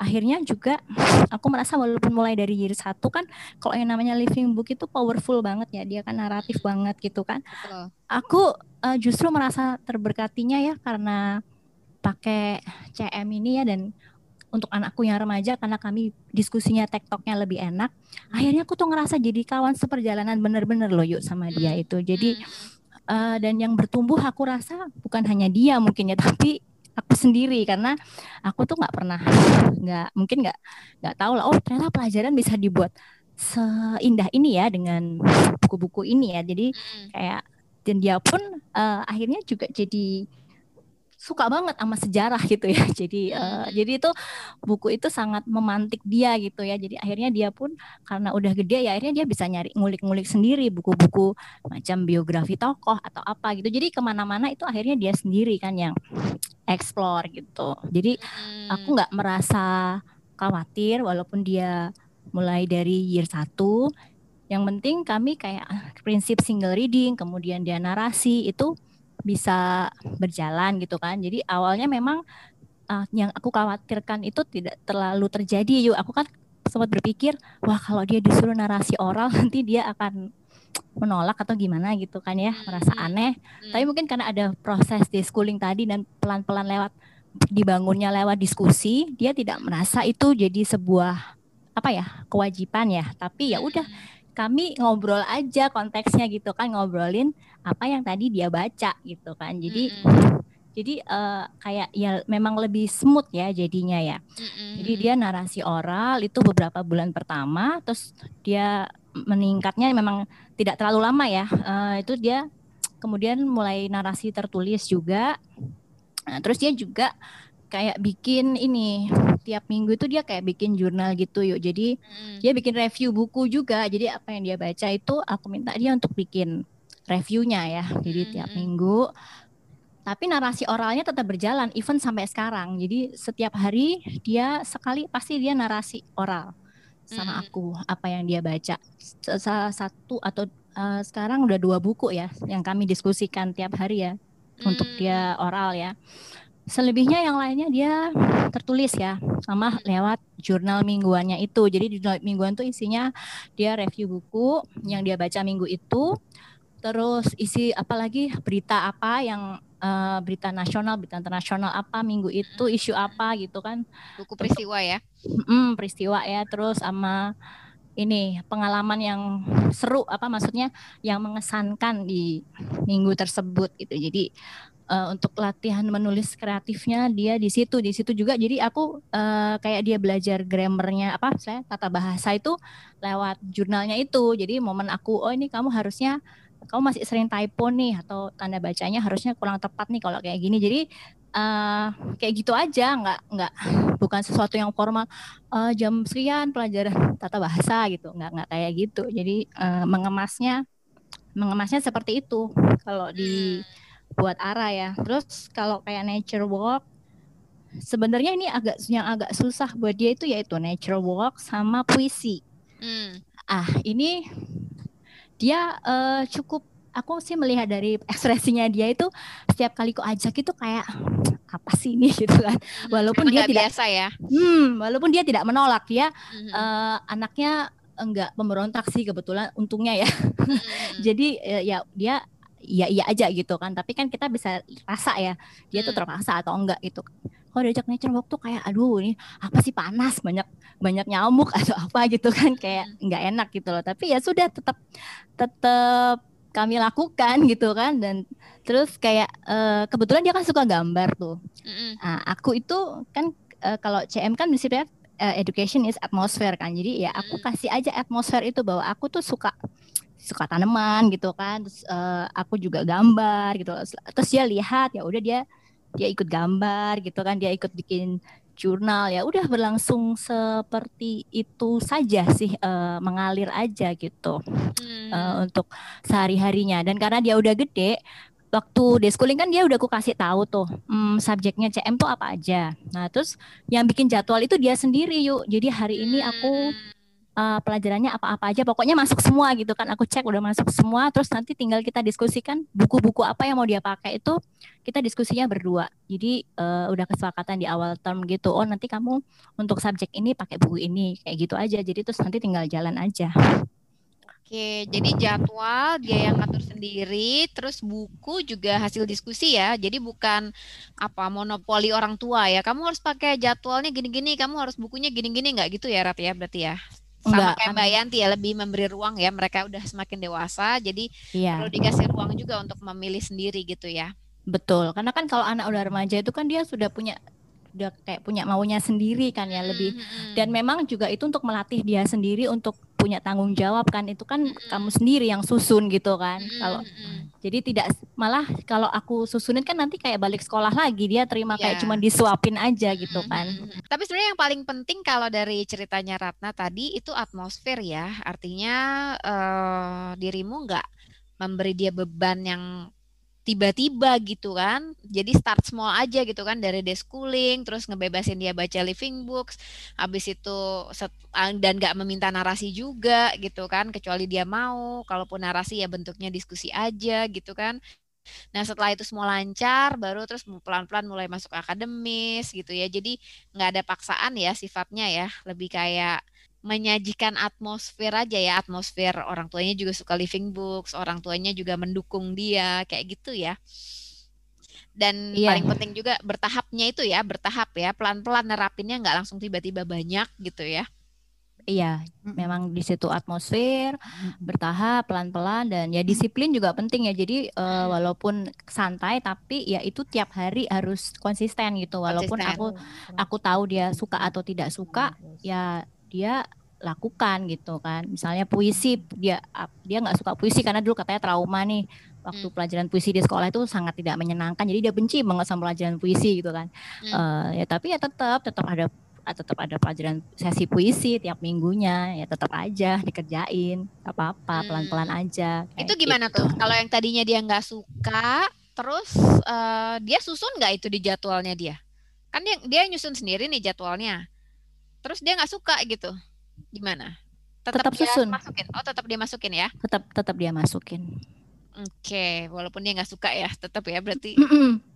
akhirnya juga aku merasa walaupun mulai dari year satu kan kalau yang namanya living book itu powerful banget ya dia kan naratif banget gitu kan Betul. aku uh, justru merasa terberkatinya ya karena pakai CM ini ya dan untuk anakku yang remaja karena kami diskusinya tektoknya lebih enak akhirnya aku tuh ngerasa jadi kawan seperjalanan bener-bener loh yuk sama dia hmm. itu jadi uh, dan yang bertumbuh aku rasa bukan hanya dia mungkin ya tapi aku sendiri karena aku tuh nggak pernah nggak mungkin nggak nggak tahu lah oh ternyata pelajaran bisa dibuat seindah ini ya dengan buku-buku ini ya jadi kayak dan dia pun uh, akhirnya juga jadi suka banget sama sejarah gitu ya. *laughs* Jadi uh, jadi itu buku itu sangat memantik dia gitu ya. Jadi akhirnya dia pun karena udah gede ya akhirnya dia bisa nyari ngulik-ngulik sendiri buku-buku macam biografi tokoh atau apa gitu. Jadi ke mana-mana itu akhirnya dia sendiri kan yang explore gitu. Jadi aku hmm. nggak merasa khawatir walaupun dia mulai dari year 1 yang penting kami kayak prinsip single reading, kemudian dia narasi itu bisa berjalan gitu kan. Jadi awalnya memang uh, yang aku khawatirkan itu tidak terlalu terjadi. Yuk, aku kan sempat berpikir, wah kalau dia disuruh narasi oral *laughs* nanti dia akan menolak atau gimana gitu kan ya, merasa hmm. aneh. Hmm. Tapi mungkin karena ada proses schooling tadi dan pelan-pelan lewat dibangunnya lewat diskusi, dia tidak merasa itu jadi sebuah apa ya kewajiban ya. Tapi ya udah kami ngobrol aja konteksnya gitu kan ngobrolin apa yang tadi dia baca gitu kan jadi mm-hmm. jadi uh, kayak ya memang lebih smooth ya jadinya ya mm-hmm. jadi dia narasi oral itu beberapa bulan pertama terus dia meningkatnya memang tidak terlalu lama ya uh, itu dia kemudian mulai narasi tertulis juga nah, terus dia juga kayak bikin ini tiap minggu itu dia kayak bikin jurnal gitu yuk. Jadi hmm. dia bikin review buku juga. Jadi apa yang dia baca itu aku minta dia untuk bikin reviewnya ya. Jadi hmm. tiap minggu. Tapi narasi oralnya tetap berjalan even sampai sekarang. Jadi setiap hari dia sekali pasti dia narasi oral sama aku apa yang dia baca. Salah satu atau uh, sekarang udah dua buku ya yang kami diskusikan tiap hari ya untuk dia oral ya. Selebihnya yang lainnya dia tertulis ya sama lewat jurnal mingguannya itu. Jadi jurnal mingguan itu isinya dia review buku yang dia baca minggu itu. Terus isi apalagi berita apa yang uh, berita nasional, berita internasional apa minggu itu, isu apa gitu kan. Buku peristiwa ya. Hmm, peristiwa ya. Terus sama ini pengalaman yang seru apa maksudnya yang mengesankan di minggu tersebut gitu. Jadi uh, untuk latihan menulis kreatifnya dia di situ di situ juga jadi aku uh, kayak dia belajar grammarnya apa saya tata bahasa itu lewat jurnalnya itu jadi momen aku oh ini kamu harusnya kamu masih sering typo nih atau tanda bacanya harusnya kurang tepat nih kalau kayak gini jadi uh, kayak gitu aja nggak nggak bukan sesuatu yang formal uh, jam sekian pelajaran tata bahasa gitu nggak nggak kayak gitu jadi uh, mengemasnya mengemasnya seperti itu kalau di hmm buat arah ya. Terus kalau kayak nature walk sebenarnya ini agak yang agak susah buat dia itu yaitu nature walk sama puisi. Hmm. Ah, ini dia uh, cukup aku sih melihat dari ekspresinya dia itu setiap kali kok ajak itu kayak apa sih ini *laughs* gitu kan walaupun dia tidak biasa ya hmm walaupun dia tidak menolak ya hmm. uh, anaknya enggak pemberontak sih kebetulan untungnya ya hmm. *laughs* jadi uh, ya dia iya iya aja gitu kan tapi kan kita bisa rasa ya dia hmm. tuh terpaksa atau enggak gitu kalau diajak nature walk tuh kayak aduh ini apa sih? Panas banyak banyak nyamuk *laughs* atau apa gitu kan. Kayak hmm. nggak enak gitu loh. Tapi ya sudah tetap tetap kami lakukan *laughs* gitu kan. Dan terus kayak uh, kebetulan dia kan suka gambar tuh. Mm nah, aku itu kan uh, kalau CM kan misalnya uh, education is atmosphere kan. Jadi ya aku kasih aja atmosfer itu bahwa aku tuh suka suka tanaman gitu kan. Terus uh, aku juga gambar gitu. Terus dia lihat ya udah dia dia ikut gambar gitu kan dia ikut bikin jurnal ya udah berlangsung seperti itu saja sih uh, mengalir aja gitu hmm. uh, untuk sehari harinya dan karena dia udah gede waktu deschooling kan dia udah aku kasih tahu tuh hmm, subjeknya CM tuh apa aja. Nah terus yang bikin jadwal itu dia sendiri yuk. Jadi hari ini aku hmm uh, pelajarannya apa-apa aja pokoknya masuk semua gitu kan. Aku cek udah masuk semua. Terus nanti tinggal kita diskusikan buku-buku apa yang mau dia pakai itu kita diskusinya berdua. Jadi uh, udah kesepakatan di awal term gitu oh nanti kamu untuk subjek ini pakai buku ini kayak gitu aja. Jadi terus nanti tinggal jalan aja. Oke, jadi jadwal dia yang ngatur sendiri, terus buku juga hasil diskusi ya. Jadi bukan apa monopoli orang tua ya. Kamu harus pakai jadwalnya gini-gini, kamu harus bukunya gini-gini nggak gitu ya Rat ya berarti ya sama Enggak, kayak Mbak Yanti ya lebih memberi ruang ya mereka udah semakin dewasa jadi iya. perlu dikasih ruang juga untuk memilih sendiri gitu ya betul karena kan kalau anak udah remaja itu kan dia sudah punya udah kayak punya maunya sendiri kan ya lebih hmm, hmm, hmm. dan memang juga itu untuk melatih dia sendiri untuk punya tanggung jawab kan itu kan mm -hmm. kamu sendiri yang susun gitu kan mm -hmm. kalau jadi tidak malah kalau aku susunin kan nanti kayak balik sekolah lagi dia terima yeah. kayak iya. cuma disuapin aja gitu kan tapi sebenarnya yang paling penting kalau dari ceritanya Ratna tadi itu atmosfer ya artinya uh, dirimu nggak memberi dia beban yang tiba-tiba gitu kan. Jadi start small aja gitu kan dari deschooling, terus ngebebasin dia baca living books, habis itu set, ah, dan gak meminta narasi juga gitu kan, kecuali dia mau. Kalaupun narasi ya bentuknya diskusi aja gitu kan. Nah setelah itu semua lancar, baru terus pelan-pelan mulai masuk akademis gitu ya. Jadi nggak ada paksaan ya sifatnya ya, lebih kayak menyajikan atmosfer aja ya atmosfer orang tuanya juga suka living books orang tuanya juga mendukung dia kayak gitu ya dan yeah. paling penting juga bertahapnya itu ya bertahap ya pelan-pelan nerapinnya nggak langsung tiba-tiba banyak gitu ya Iya, memang di situ atmosfer bertahap pelan-pelan dan ya disiplin juga penting ya. Jadi uh, walaupun santai tapi ya itu tiap hari harus konsisten gitu. Walaupun konsisten. aku aku tahu dia suka atau tidak suka, ya dia lakukan gitu kan. Misalnya puisi dia dia nggak suka puisi karena dulu katanya trauma nih waktu hmm. pelajaran puisi di sekolah itu sangat tidak menyenangkan. Jadi dia benci banget sama pelajaran puisi gitu kan. Hmm. Uh, ya tapi ya tetap tetap ada tetap ada pelajaran sesi puisi tiap minggunya ya tetap aja dikerjain gak apa-apa hmm. pelan-pelan aja itu gimana gitu. tuh kalau yang tadinya dia nggak suka terus uh, dia susun nggak itu di jadwalnya dia kan dia dia nyusun sendiri nih jadwalnya terus dia nggak suka gitu gimana tetap, tetap susun masukin oh tetap dia masukin ya tetap tetap dia masukin Oke, walaupun dia nggak suka ya, tetap ya berarti.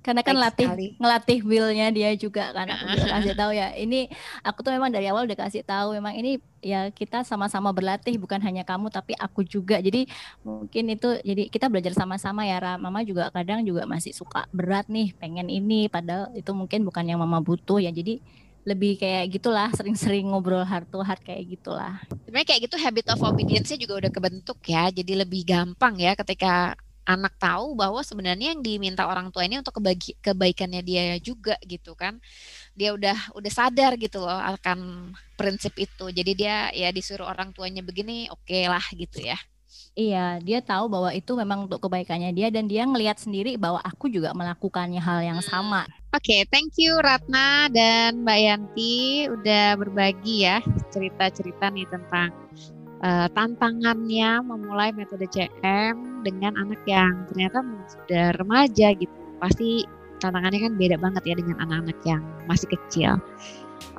Karena kan latih sekali. ngelatih willnya dia juga kan. Aku bisa kasih tahu ya. Ini aku tuh memang dari awal udah kasih tahu memang ini ya kita sama-sama berlatih bukan hanya kamu tapi aku juga. Jadi mungkin itu jadi kita belajar sama-sama ya. Ra. Mama juga kadang juga masih suka berat nih, pengen ini padahal itu mungkin bukan yang mama butuh ya. Jadi lebih kayak gitulah sering-sering ngobrol heart to heart kayak gitulah. Sebenarnya kayak gitu habit of obedience juga udah kebentuk ya. Jadi lebih gampang ya ketika anak tahu bahwa sebenarnya yang diminta orang tua ini untuk kebagi, kebaikannya dia juga gitu kan. Dia udah udah sadar gitu loh akan prinsip itu. Jadi dia ya disuruh orang tuanya begini oke okay lah gitu ya. Iya, dia tahu bahwa itu memang untuk kebaikannya dia dan dia ngelihat sendiri bahwa aku juga melakukannya hal yang hmm. sama. Oke, okay, thank you Ratna dan Mbak Yanti udah berbagi ya cerita-cerita nih tentang uh, tantangannya memulai metode CM dengan anak yang ternyata sudah remaja gitu. Pasti tantangannya kan beda banget ya dengan anak-anak yang masih kecil.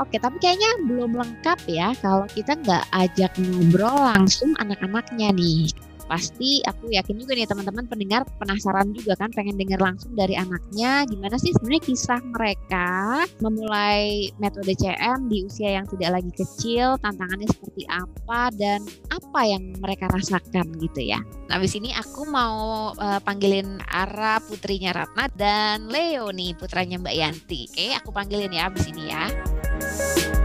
Oke, tapi kayaknya belum lengkap ya kalau kita nggak ajak ngobrol langsung anak-anaknya nih pasti aku yakin juga nih teman-teman pendengar penasaran juga kan pengen dengar langsung dari anaknya gimana sih sebenarnya kisah mereka memulai metode CM di usia yang tidak lagi kecil tantangannya seperti apa dan apa yang mereka rasakan gitu ya. Nah, habis ini aku mau uh, panggilin Ara putrinya Ratna dan Leo nih putranya Mbak Yanti. Oke, aku panggilin ya habis ini ya.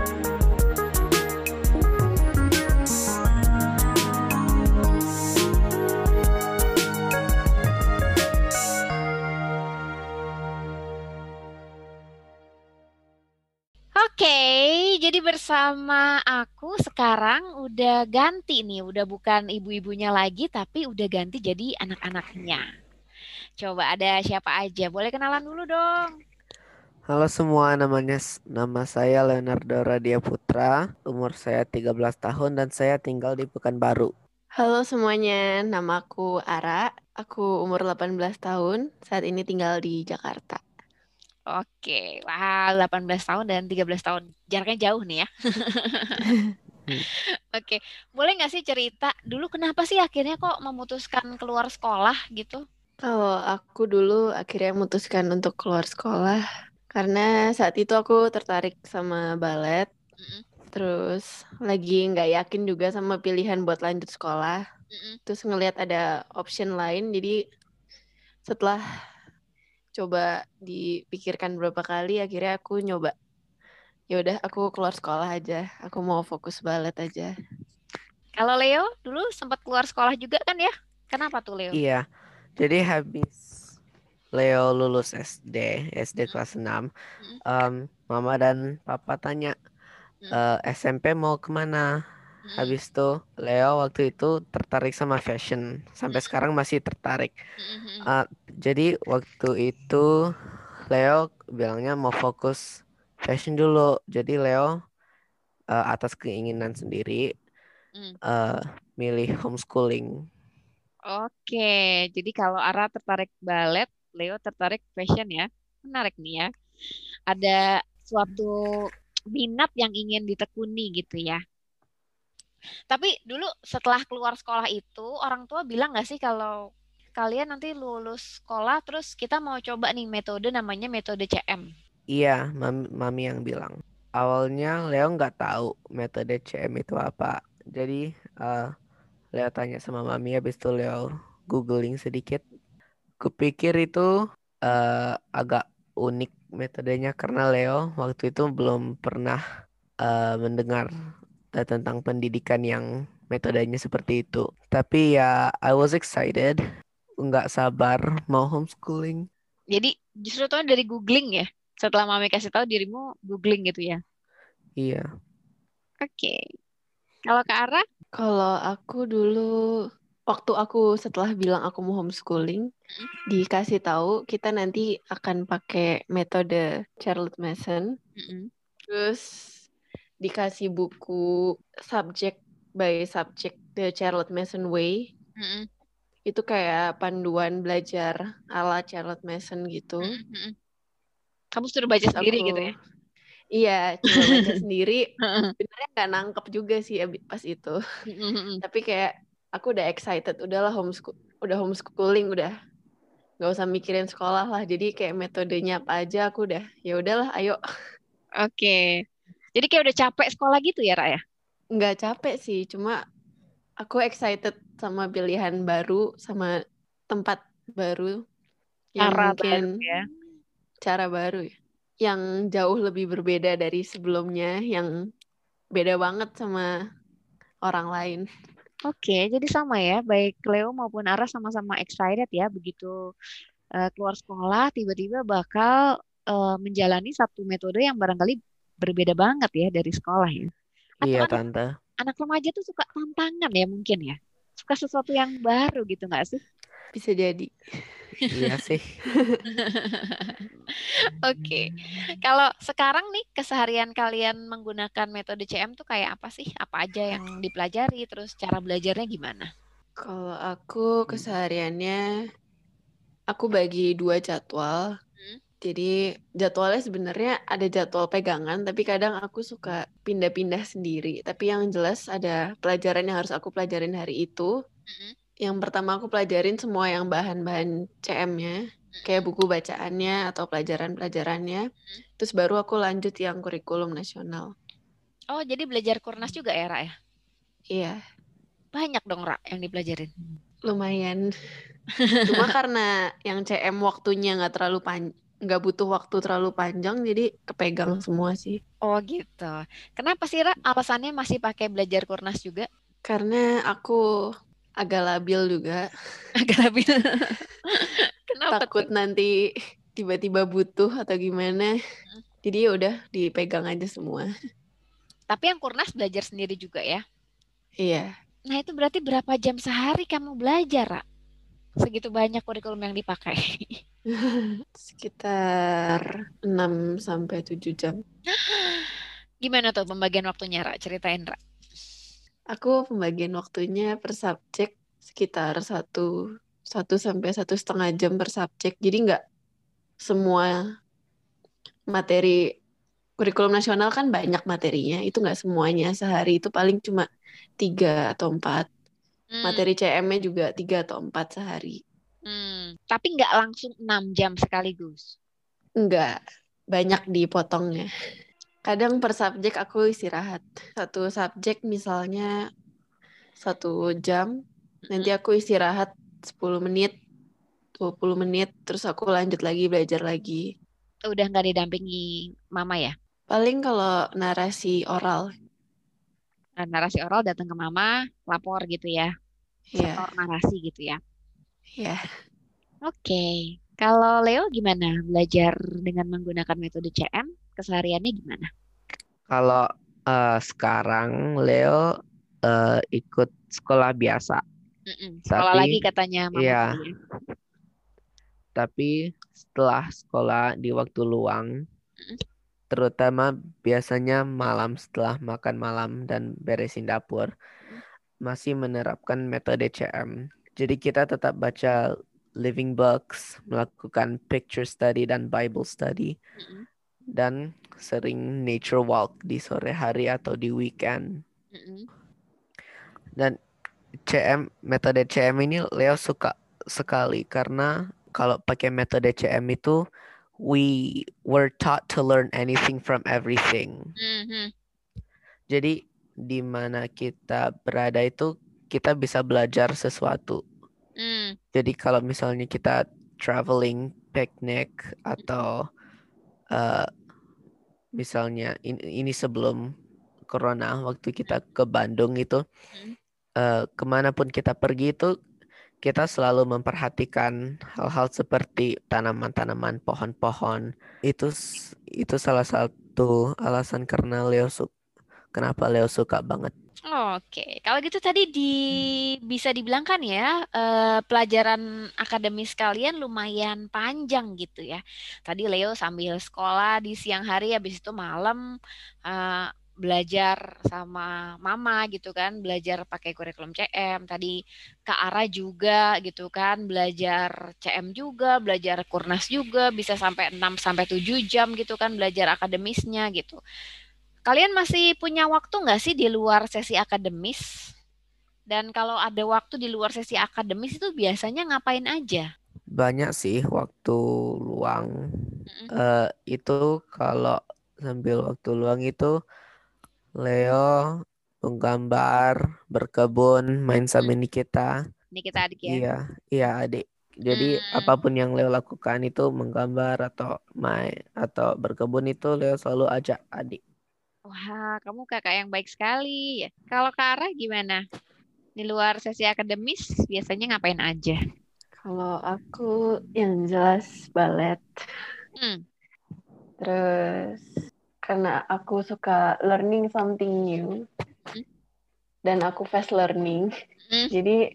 Oke, jadi bersama aku sekarang udah ganti nih, udah bukan ibu-ibunya lagi, tapi udah ganti jadi anak-anaknya. Coba ada siapa aja? Boleh kenalan dulu dong. Halo semua, namanya nama saya Leonardo Radia Putra, umur saya 13 tahun dan saya tinggal di Pekanbaru. Halo semuanya, nama aku Ara, aku umur 18 tahun, saat ini tinggal di Jakarta. Oke, wah 18 tahun dan 13 tahun. Jaraknya jauh nih ya. *laughs* *laughs* Oke, boleh nggak sih cerita dulu kenapa sih akhirnya kok memutuskan keluar sekolah gitu? Kalau aku dulu akhirnya memutuskan untuk keluar sekolah karena saat itu aku tertarik sama balet. Mm-mm. Terus lagi nggak yakin juga sama pilihan buat lanjut sekolah. Mm-mm. Terus ngelihat ada option lain, jadi setelah coba dipikirkan berapa kali akhirnya aku nyoba. Ya udah aku keluar sekolah aja. Aku mau fokus balet aja. Kalau Leo dulu sempat keluar sekolah juga kan ya? Kenapa tuh Leo? Iya. Jadi habis Leo lulus SD SD hmm. kelas 6 um, mama dan papa tanya uh, hmm. eh, SMP mau ke mana Hmm. Habis itu Leo waktu itu tertarik sama fashion. Sampai hmm. sekarang masih tertarik. Uh, jadi waktu itu Leo bilangnya mau fokus fashion dulu. Jadi Leo uh, atas keinginan sendiri uh, milih homeschooling. Oke, jadi kalau Ara tertarik balet, Leo tertarik fashion ya. Menarik nih ya. Ada suatu minat yang ingin ditekuni gitu ya. Tapi dulu setelah keluar sekolah itu orang tua bilang nggak sih kalau kalian nanti lulus sekolah terus kita mau coba nih metode namanya metode CM. Iya, mami, mami yang bilang. Awalnya Leo nggak tahu metode CM itu apa. Jadi uh, Leo tanya sama mami habis itu Leo googling sedikit. Kupikir itu uh, agak unik metodenya karena Leo waktu itu belum pernah uh, mendengar tentang pendidikan yang metodenya seperti itu. Tapi ya I was excited, nggak sabar mau homeschooling. Jadi justru tuh dari googling ya. Setelah mami kasih tahu dirimu googling gitu ya. Iya. Oke. Okay. Kalau ke arah? Kalau aku dulu waktu aku setelah bilang aku mau homeschooling, hmm. dikasih tahu kita nanti akan pakai metode Charlotte Mason. Hmm. Terus dikasih buku subject by subject The Charlotte Mason Way. Hmm. Itu kayak panduan belajar ala Charlotte Mason gitu. Hmm. Kamu sudah baca Terus sendiri aku, gitu ya? Iya, cuma baca sendiri. *laughs* Sebenarnya nggak nangkep juga sih pas itu. Tapi kayak aku udah excited, udahlah homeschool, udah homeschooling, udah nggak usah mikirin sekolah lah. Jadi kayak metodenya apa aja aku udah ya udahlah, ayo. Oke. Jadi kayak udah capek sekolah gitu ya, Raya? Nggak capek sih, cuma aku excited sama pilihan baru, sama tempat baru. Yang cara mungkin baru ya. Cara baru ya yang jauh lebih berbeda dari sebelumnya, yang beda banget sama orang lain. Oke, jadi sama ya, baik Leo maupun Ara sama-sama excited ya, begitu uh, keluar sekolah tiba-tiba bakal uh, menjalani satu metode yang barangkali berbeda banget ya dari sekolah ya. Atau iya, anak, Tante. Anak remaja tuh suka tantangan ya mungkin ya. Suka sesuatu yang baru gitu nggak sih? Bisa jadi. iya *laughs* sih. Oke. Kalau sekarang nih keseharian kalian menggunakan metode CM tuh kayak apa sih? Apa aja yang dipelajari terus cara belajarnya gimana? Kalau aku kesehariannya aku bagi dua jadwal. Jadi jadwalnya sebenarnya ada jadwal pegangan, tapi kadang aku suka pindah-pindah sendiri. Tapi yang jelas ada pelajaran yang harus aku pelajarin hari itu. Hmm yang pertama aku pelajarin semua yang bahan-bahan CM-nya, kayak buku bacaannya atau pelajaran-pelajarannya. Terus baru aku lanjut yang kurikulum nasional. Oh, jadi belajar Kurnas juga ya, Ra ya? Iya. Banyak dong, Ra, yang dipelajarin. Lumayan. *laughs* Cuma karena yang CM waktunya nggak terlalu panjang, nggak butuh waktu terlalu panjang jadi kepegang semua sih. Oh gitu. Kenapa sih Ra alasannya masih pakai belajar Kurnas juga? Karena aku agak labil juga. *laughs* Agak labil. *laughs* Kenapa Takut tuh? nanti tiba-tiba butuh atau gimana. Jadi ya udah dipegang aja semua. Tapi yang Kurnas belajar sendiri juga ya? Iya. Nah itu berarti berapa jam sehari kamu belajar, Ra? Segitu banyak kurikulum yang dipakai. *laughs* Sekitar 6 sampai 7 jam. Gimana tuh pembagian waktunya, Ra? Ceritain, Ra. Aku pembagian waktunya per subjek sekitar satu satu sampai satu setengah jam per subjek. Jadi nggak semua materi kurikulum nasional kan banyak materinya. Itu nggak semuanya sehari itu paling cuma tiga atau empat. Hmm. Materi CM-nya juga tiga atau empat sehari. Hmm. Tapi nggak langsung enam jam sekaligus. Enggak, banyak dipotongnya. Kadang per subjek aku istirahat. Satu subjek misalnya satu jam, nanti aku istirahat 10 menit, 20 menit, terus aku lanjut lagi belajar lagi. Udah nggak didampingi mama ya? Paling kalau narasi oral. Nah, narasi oral datang ke mama, lapor gitu ya? Iya. Yeah. narasi gitu ya? Yeah. Oke. Okay. Kalau Leo gimana belajar dengan menggunakan metode CM? Kesehariannya gimana? Kalau uh, sekarang Leo uh, ikut sekolah biasa. Mm-mm, sekolah tapi, lagi katanya mama. Iya. Tapi setelah sekolah di waktu luang, mm terutama biasanya malam setelah makan malam dan beresin dapur, masih menerapkan metode CM. Jadi kita tetap baca living books, melakukan picture study dan Bible study, mm-hmm. dan sering nature walk di sore hari atau di weekend. Mm-hmm. Dan CM metode CM ini Leo suka sekali karena kalau pakai metode CM itu we were taught to learn anything from everything. Mm-hmm. Jadi di mana kita berada itu kita bisa belajar sesuatu Mm. Jadi kalau misalnya kita traveling, picnic atau uh, misalnya ini, ini sebelum corona waktu kita ke Bandung itu Hmm. eh, ke mana pun kita pergi itu kita selalu memperhatikan hal-hal seperti tanaman-tanaman, pohon-pohon. Itu itu salah satu alasan karena Leo su- kenapa Leo suka banget. Oke, kalau gitu tadi di bisa dibilang kan ya eh, pelajaran akademis kalian lumayan panjang gitu ya. Tadi Leo sambil sekolah di siang hari, habis itu malam eh, belajar sama mama gitu kan, belajar pakai kurikulum CM. Tadi Kak Ara juga gitu kan, belajar CM juga, belajar Kurnas juga, bisa sampai 6 sampai 7 jam gitu kan belajar akademisnya gitu. Kalian masih punya waktu nggak sih di luar sesi akademis? Dan kalau ada waktu di luar sesi akademis itu biasanya ngapain aja? Banyak sih waktu luang. Mm-mm. Eh, itu kalau sambil waktu luang itu Leo menggambar, berkebun, main sama Nikita. Ini kita adik ya. Iya, iya adik. Jadi Hmm. apa pun yang Leo lakukan itu menggambar atau main atau berkebun itu Leo selalu ajak adik. Wah, kamu kakak yang baik sekali. Kalau Kak Ara gimana? Di luar sesi akademis biasanya ngapain aja? Kalau aku yang jelas balet. Hmm. Terus karena aku suka learning something new Hmm. dan aku fast learning, Hmm. jadi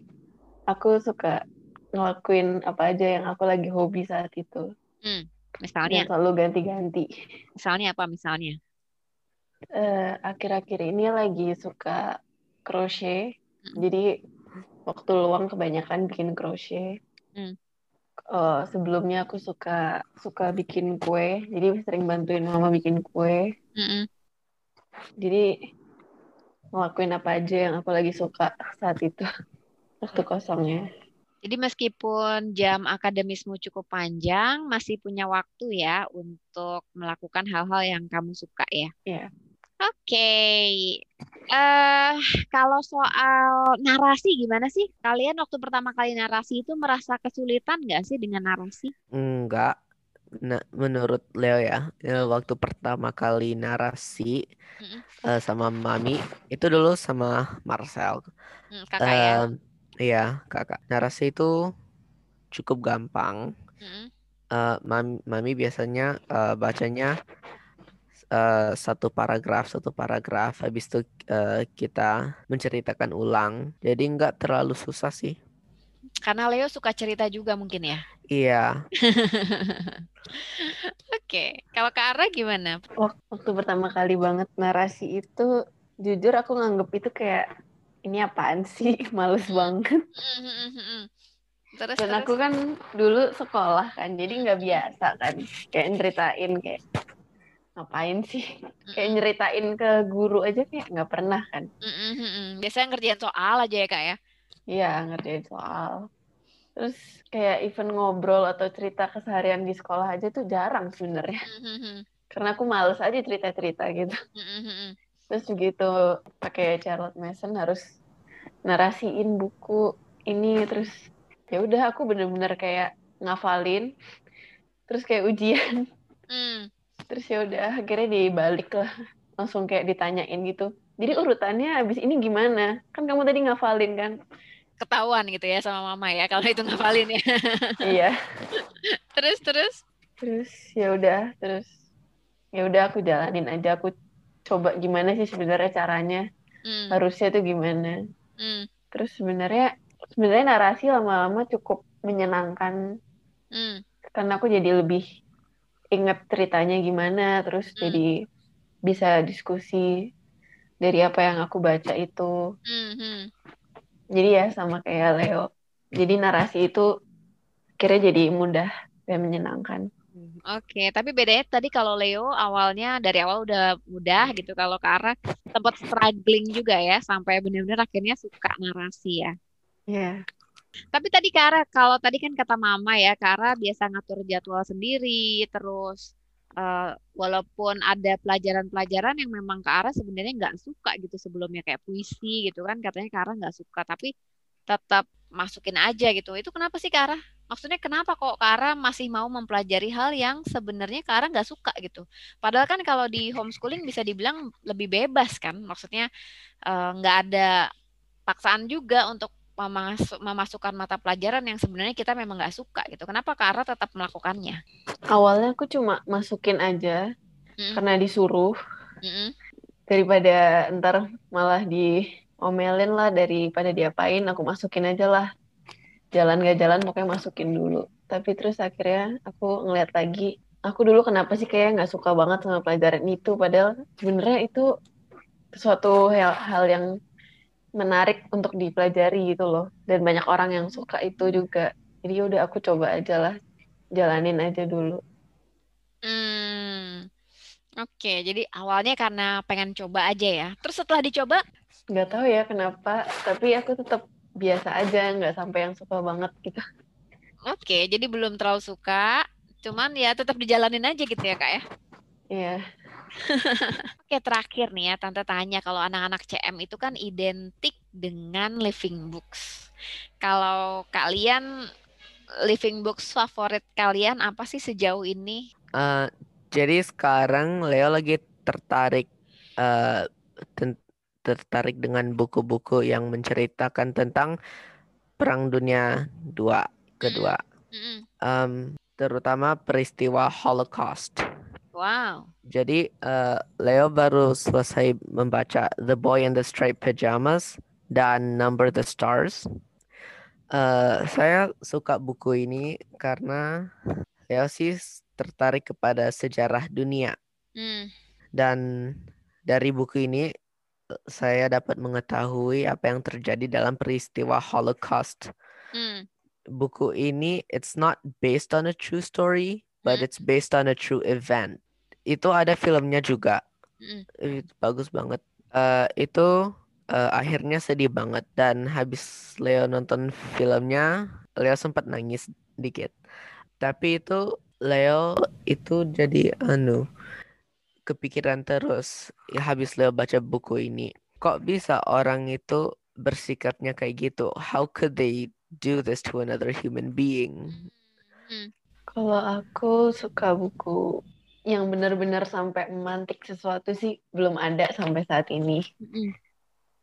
aku suka ngelakuin apa aja yang aku lagi hobi saat itu. Dan Misalnya, selalu ganti-ganti. misalnya apa misalnya? Eh, akhir-akhir ini lagi suka crochet. Hmm. Jadi waktu luang kebanyakan bikin crochet. Hmm. Eh, sebelumnya aku suka suka bikin kue. Jadi sering bantuin mama bikin kue. Mm-mm. Jadi ngelakuin apa aja yang aku lagi suka saat itu *laughs* waktu kosongnya. Jadi meskipun jam akademismu cukup panjang, masih punya waktu ya untuk melakukan hal-hal yang kamu suka ya. Iya. Oke. Eh, kalau soal narasi gimana sih? Kalian waktu pertama kali narasi itu merasa kesulitan nggak sih dengan narasi? Enggak. Nah, menurut Leo ya, ya, waktu pertama kali narasi Mm-mm. eh, sama Mami itu dulu sama Marcel. Hmm, kakak ya. Em, iya, kakak. Narasi itu cukup gampang. Mm-mm. Eh, Mami, Mami biasanya eh, bacanya eh, satu paragraf, satu paragraf. Habis itu eh, kita menceritakan ulang. Jadi nggak terlalu susah sih. Karena Leo suka cerita juga mungkin ya. Iya, *laughs* Oke. Kalau Kak Ara gimana? Wak- Waktu pertama kali banget narasi itu, jujur aku nganggep itu kayak ini apaan sih, *laughs* males banget. Terus Dan terus. aku kan dulu sekolah kan, jadi nggak biasa kan, kayak nyeritain kayak ngapain sih, *laughs* kayak nyeritain ke guru aja kayak nggak pernah kan. Mm-mm. Biasanya ngerjain soal aja ya kak ya. Iya, ngerjain soal. Terus kayak event ngobrol atau cerita keseharian di sekolah aja tuh jarang sebenarnya. Karena aku males aja cerita-cerita gitu. Mm-mm. Terus begitu pakai Charlotte Mason harus narasiin buku ini terus ya udah aku bener-bener kayak ngafalin terus kayak ujian Mm. Terus ya udah akhirnya dibalik lah langsung kayak ditanyain gitu jadi urutannya habis ini gimana kan kamu tadi ngafalin kan Ketahuan gitu ya sama mama ya kalau itu ngafalin ya. iya *laughs* Terus terus. terus ya udah terus ya udah aku jalanin aja aku coba gimana sih sebenarnya caranya Mm. harusnya tuh gimana Mm. terus sebenarnya sebenarnya narasi lama-lama cukup menyenangkan Mm. karena aku jadi lebih inget ceritanya gimana terus Hmm. jadi bisa diskusi dari apa yang aku baca itu Mhm. jadi ya sama kayak Leo jadi narasi itu kira jadi mudah dan menyenangkan Oke, tapi bedanya tadi kalau Leo awalnya dari awal udah mudah gitu, kalau ke arah sempat struggling juga ya sampai benar-benar akhirnya suka narasi ya. ya Tapi tadi Kara, kalau tadi kan kata Mama ya, Kara biasa ngatur jadwal sendiri, terus eh, walaupun ada pelajaran-pelajaran yang memang Kara sebenarnya nggak suka gitu sebelumnya kayak puisi gitu kan, katanya Kara nggak suka, tapi tetap masukin aja gitu. Itu kenapa sih Kara? Maksudnya kenapa kok Kara masih mau mempelajari hal yang sebenarnya Kara nggak suka gitu? Padahal kan kalau di homeschooling bisa dibilang lebih bebas kan? Maksudnya eh, nggak uh, ada paksaan juga untuk memasuk, memasukkan mata pelajaran yang sebenarnya kita memang nggak suka gitu. Kenapa Kara tetap melakukannya? Awalnya aku cuma masukin aja mm. karena disuruh. Mm Daripada ntar malah diomelin lah daripada diapain, aku masukin aja lah jalan gak jalan pokoknya masukin dulu tapi terus akhirnya aku ngeliat lagi aku dulu kenapa sih kayak nggak suka banget sama pelajaran itu padahal sebenarnya itu suatu hal, hal yang menarik untuk dipelajari gitu loh. Dan banyak orang yang suka itu juga. Jadi ya udah aku coba aja lah. Jalanin aja dulu. Hmm. Oke jadi awalnya karena pengen coba aja ya. Terus setelah dicoba? Nggak tahu ya kenapa tapi aku tetap biasa aja nggak sampai yang suka banget gitu. Oke jadi belum terlalu suka. Cuman ya tetap dijalanin aja gitu ya kak ya? Iya Oke terakhir nih ya tante tanya kalau anak-anak CM itu kan identik dengan living books. Kalau kalian living books favorit kalian apa sih sejauh ini? Uh, jadi sekarang Leo lagi tertarik uh, tertarik dengan buku-buku yang menceritakan tentang Perang Dunia II kedua, um, terutama peristiwa Holocaust. Wow. Jadi uh, Leo baru selesai membaca The Boy in the Striped Pajamas dan Number the Stars. Uh, saya suka buku ini karena Leo sih tertarik kepada sejarah dunia. Mm. Dan dari buku ini saya dapat mengetahui apa yang terjadi dalam peristiwa Holocaust. Hmm. Buku ini it's not based on a true story, but hmm. it's based on a true event. Itu ada filmnya juga. Hmm. Bagus banget. Uh, itu uh, akhirnya sedih banget dan habis Leo nonton filmnya, Leo sempat nangis dikit. Tapi itu Leo itu jadi anu kepikiran terus ya habis Leo baca buku ini. Kok bisa orang itu bersikapnya kayak gitu? How could they do this to another human being? Hmm. Kalau aku suka buku yang benar-benar sampai memantik sesuatu sih belum ada sampai saat ini. Hmm.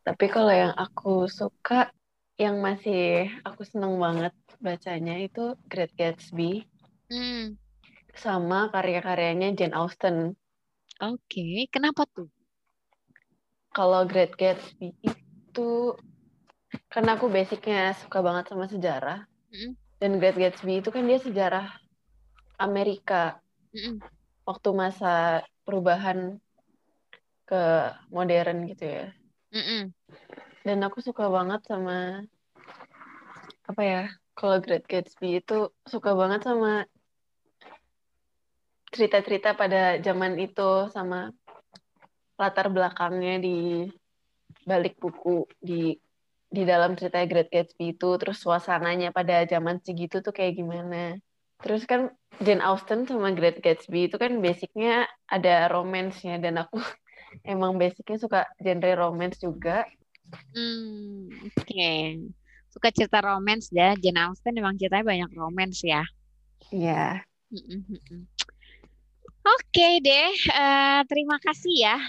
Tapi kalau yang aku suka, yang masih aku seneng banget bacanya itu Great Gatsby. Hmm. Sama karya-karyanya Jane Austen. Oke, kenapa tuh? Kalau Great Gatsby itu karena aku basicnya suka banget sama sejarah. Mm. Dan Great Gatsby itu kan dia sejarah Amerika. Mm. Waktu masa perubahan ke modern gitu ya. Mm Dan aku suka banget sama apa ya? Kalau Great Gatsby itu suka banget sama cerita-cerita pada zaman itu sama latar belakangnya di balik buku di di dalam cerita Great Gatsby itu terus suasananya pada zaman segitu tuh kayak gimana terus kan Jane Austen sama Great Gatsby itu kan basicnya ada romance-nya dan aku *laughs* emang basicnya suka genre romance juga hmm, oke okay. suka cerita romance ya Jane Austen emang ceritanya banyak romance ya iya yeah. Oke deh, uh, terima kasih ya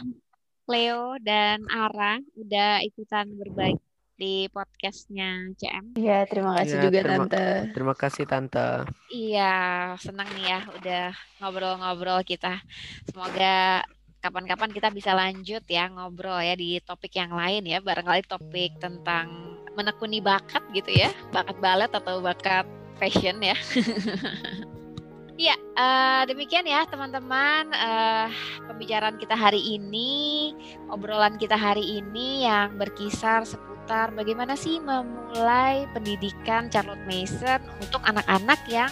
Leo dan Ara udah ikutan berbagi di podcastnya CM. Iya, terima kasih ya, juga terima, Tante. Terima kasih Tante. Iya, senang nih ya udah ngobrol-ngobrol kita. Semoga kapan-kapan kita bisa lanjut ya ngobrol ya di topik yang lain ya, barangkali topik tentang menekuni bakat gitu ya, bakat balet atau bakat fashion ya. *laughs* Ya, uh, demikian ya teman-teman uh, pembicaraan kita hari ini, obrolan kita hari ini yang berkisar seputar bagaimana sih memulai pendidikan Charlotte Mason untuk anak-anak yang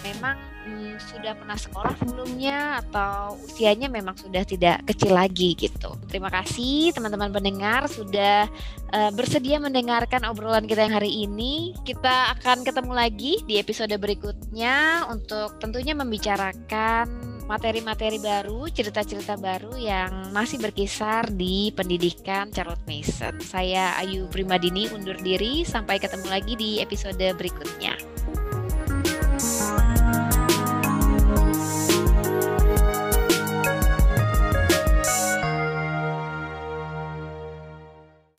memang hmm, sudah pernah sekolah sebelumnya atau usianya memang sudah tidak kecil lagi gitu. Terima kasih teman-teman pendengar sudah uh, bersedia mendengarkan obrolan kita yang hari ini. Kita akan ketemu lagi di episode berikutnya untuk tentunya membicarakan materi-materi baru, cerita-cerita baru yang masih berkisar di pendidikan Charlotte Mason. Saya Ayu Primadini undur diri, sampai ketemu lagi di episode berikutnya.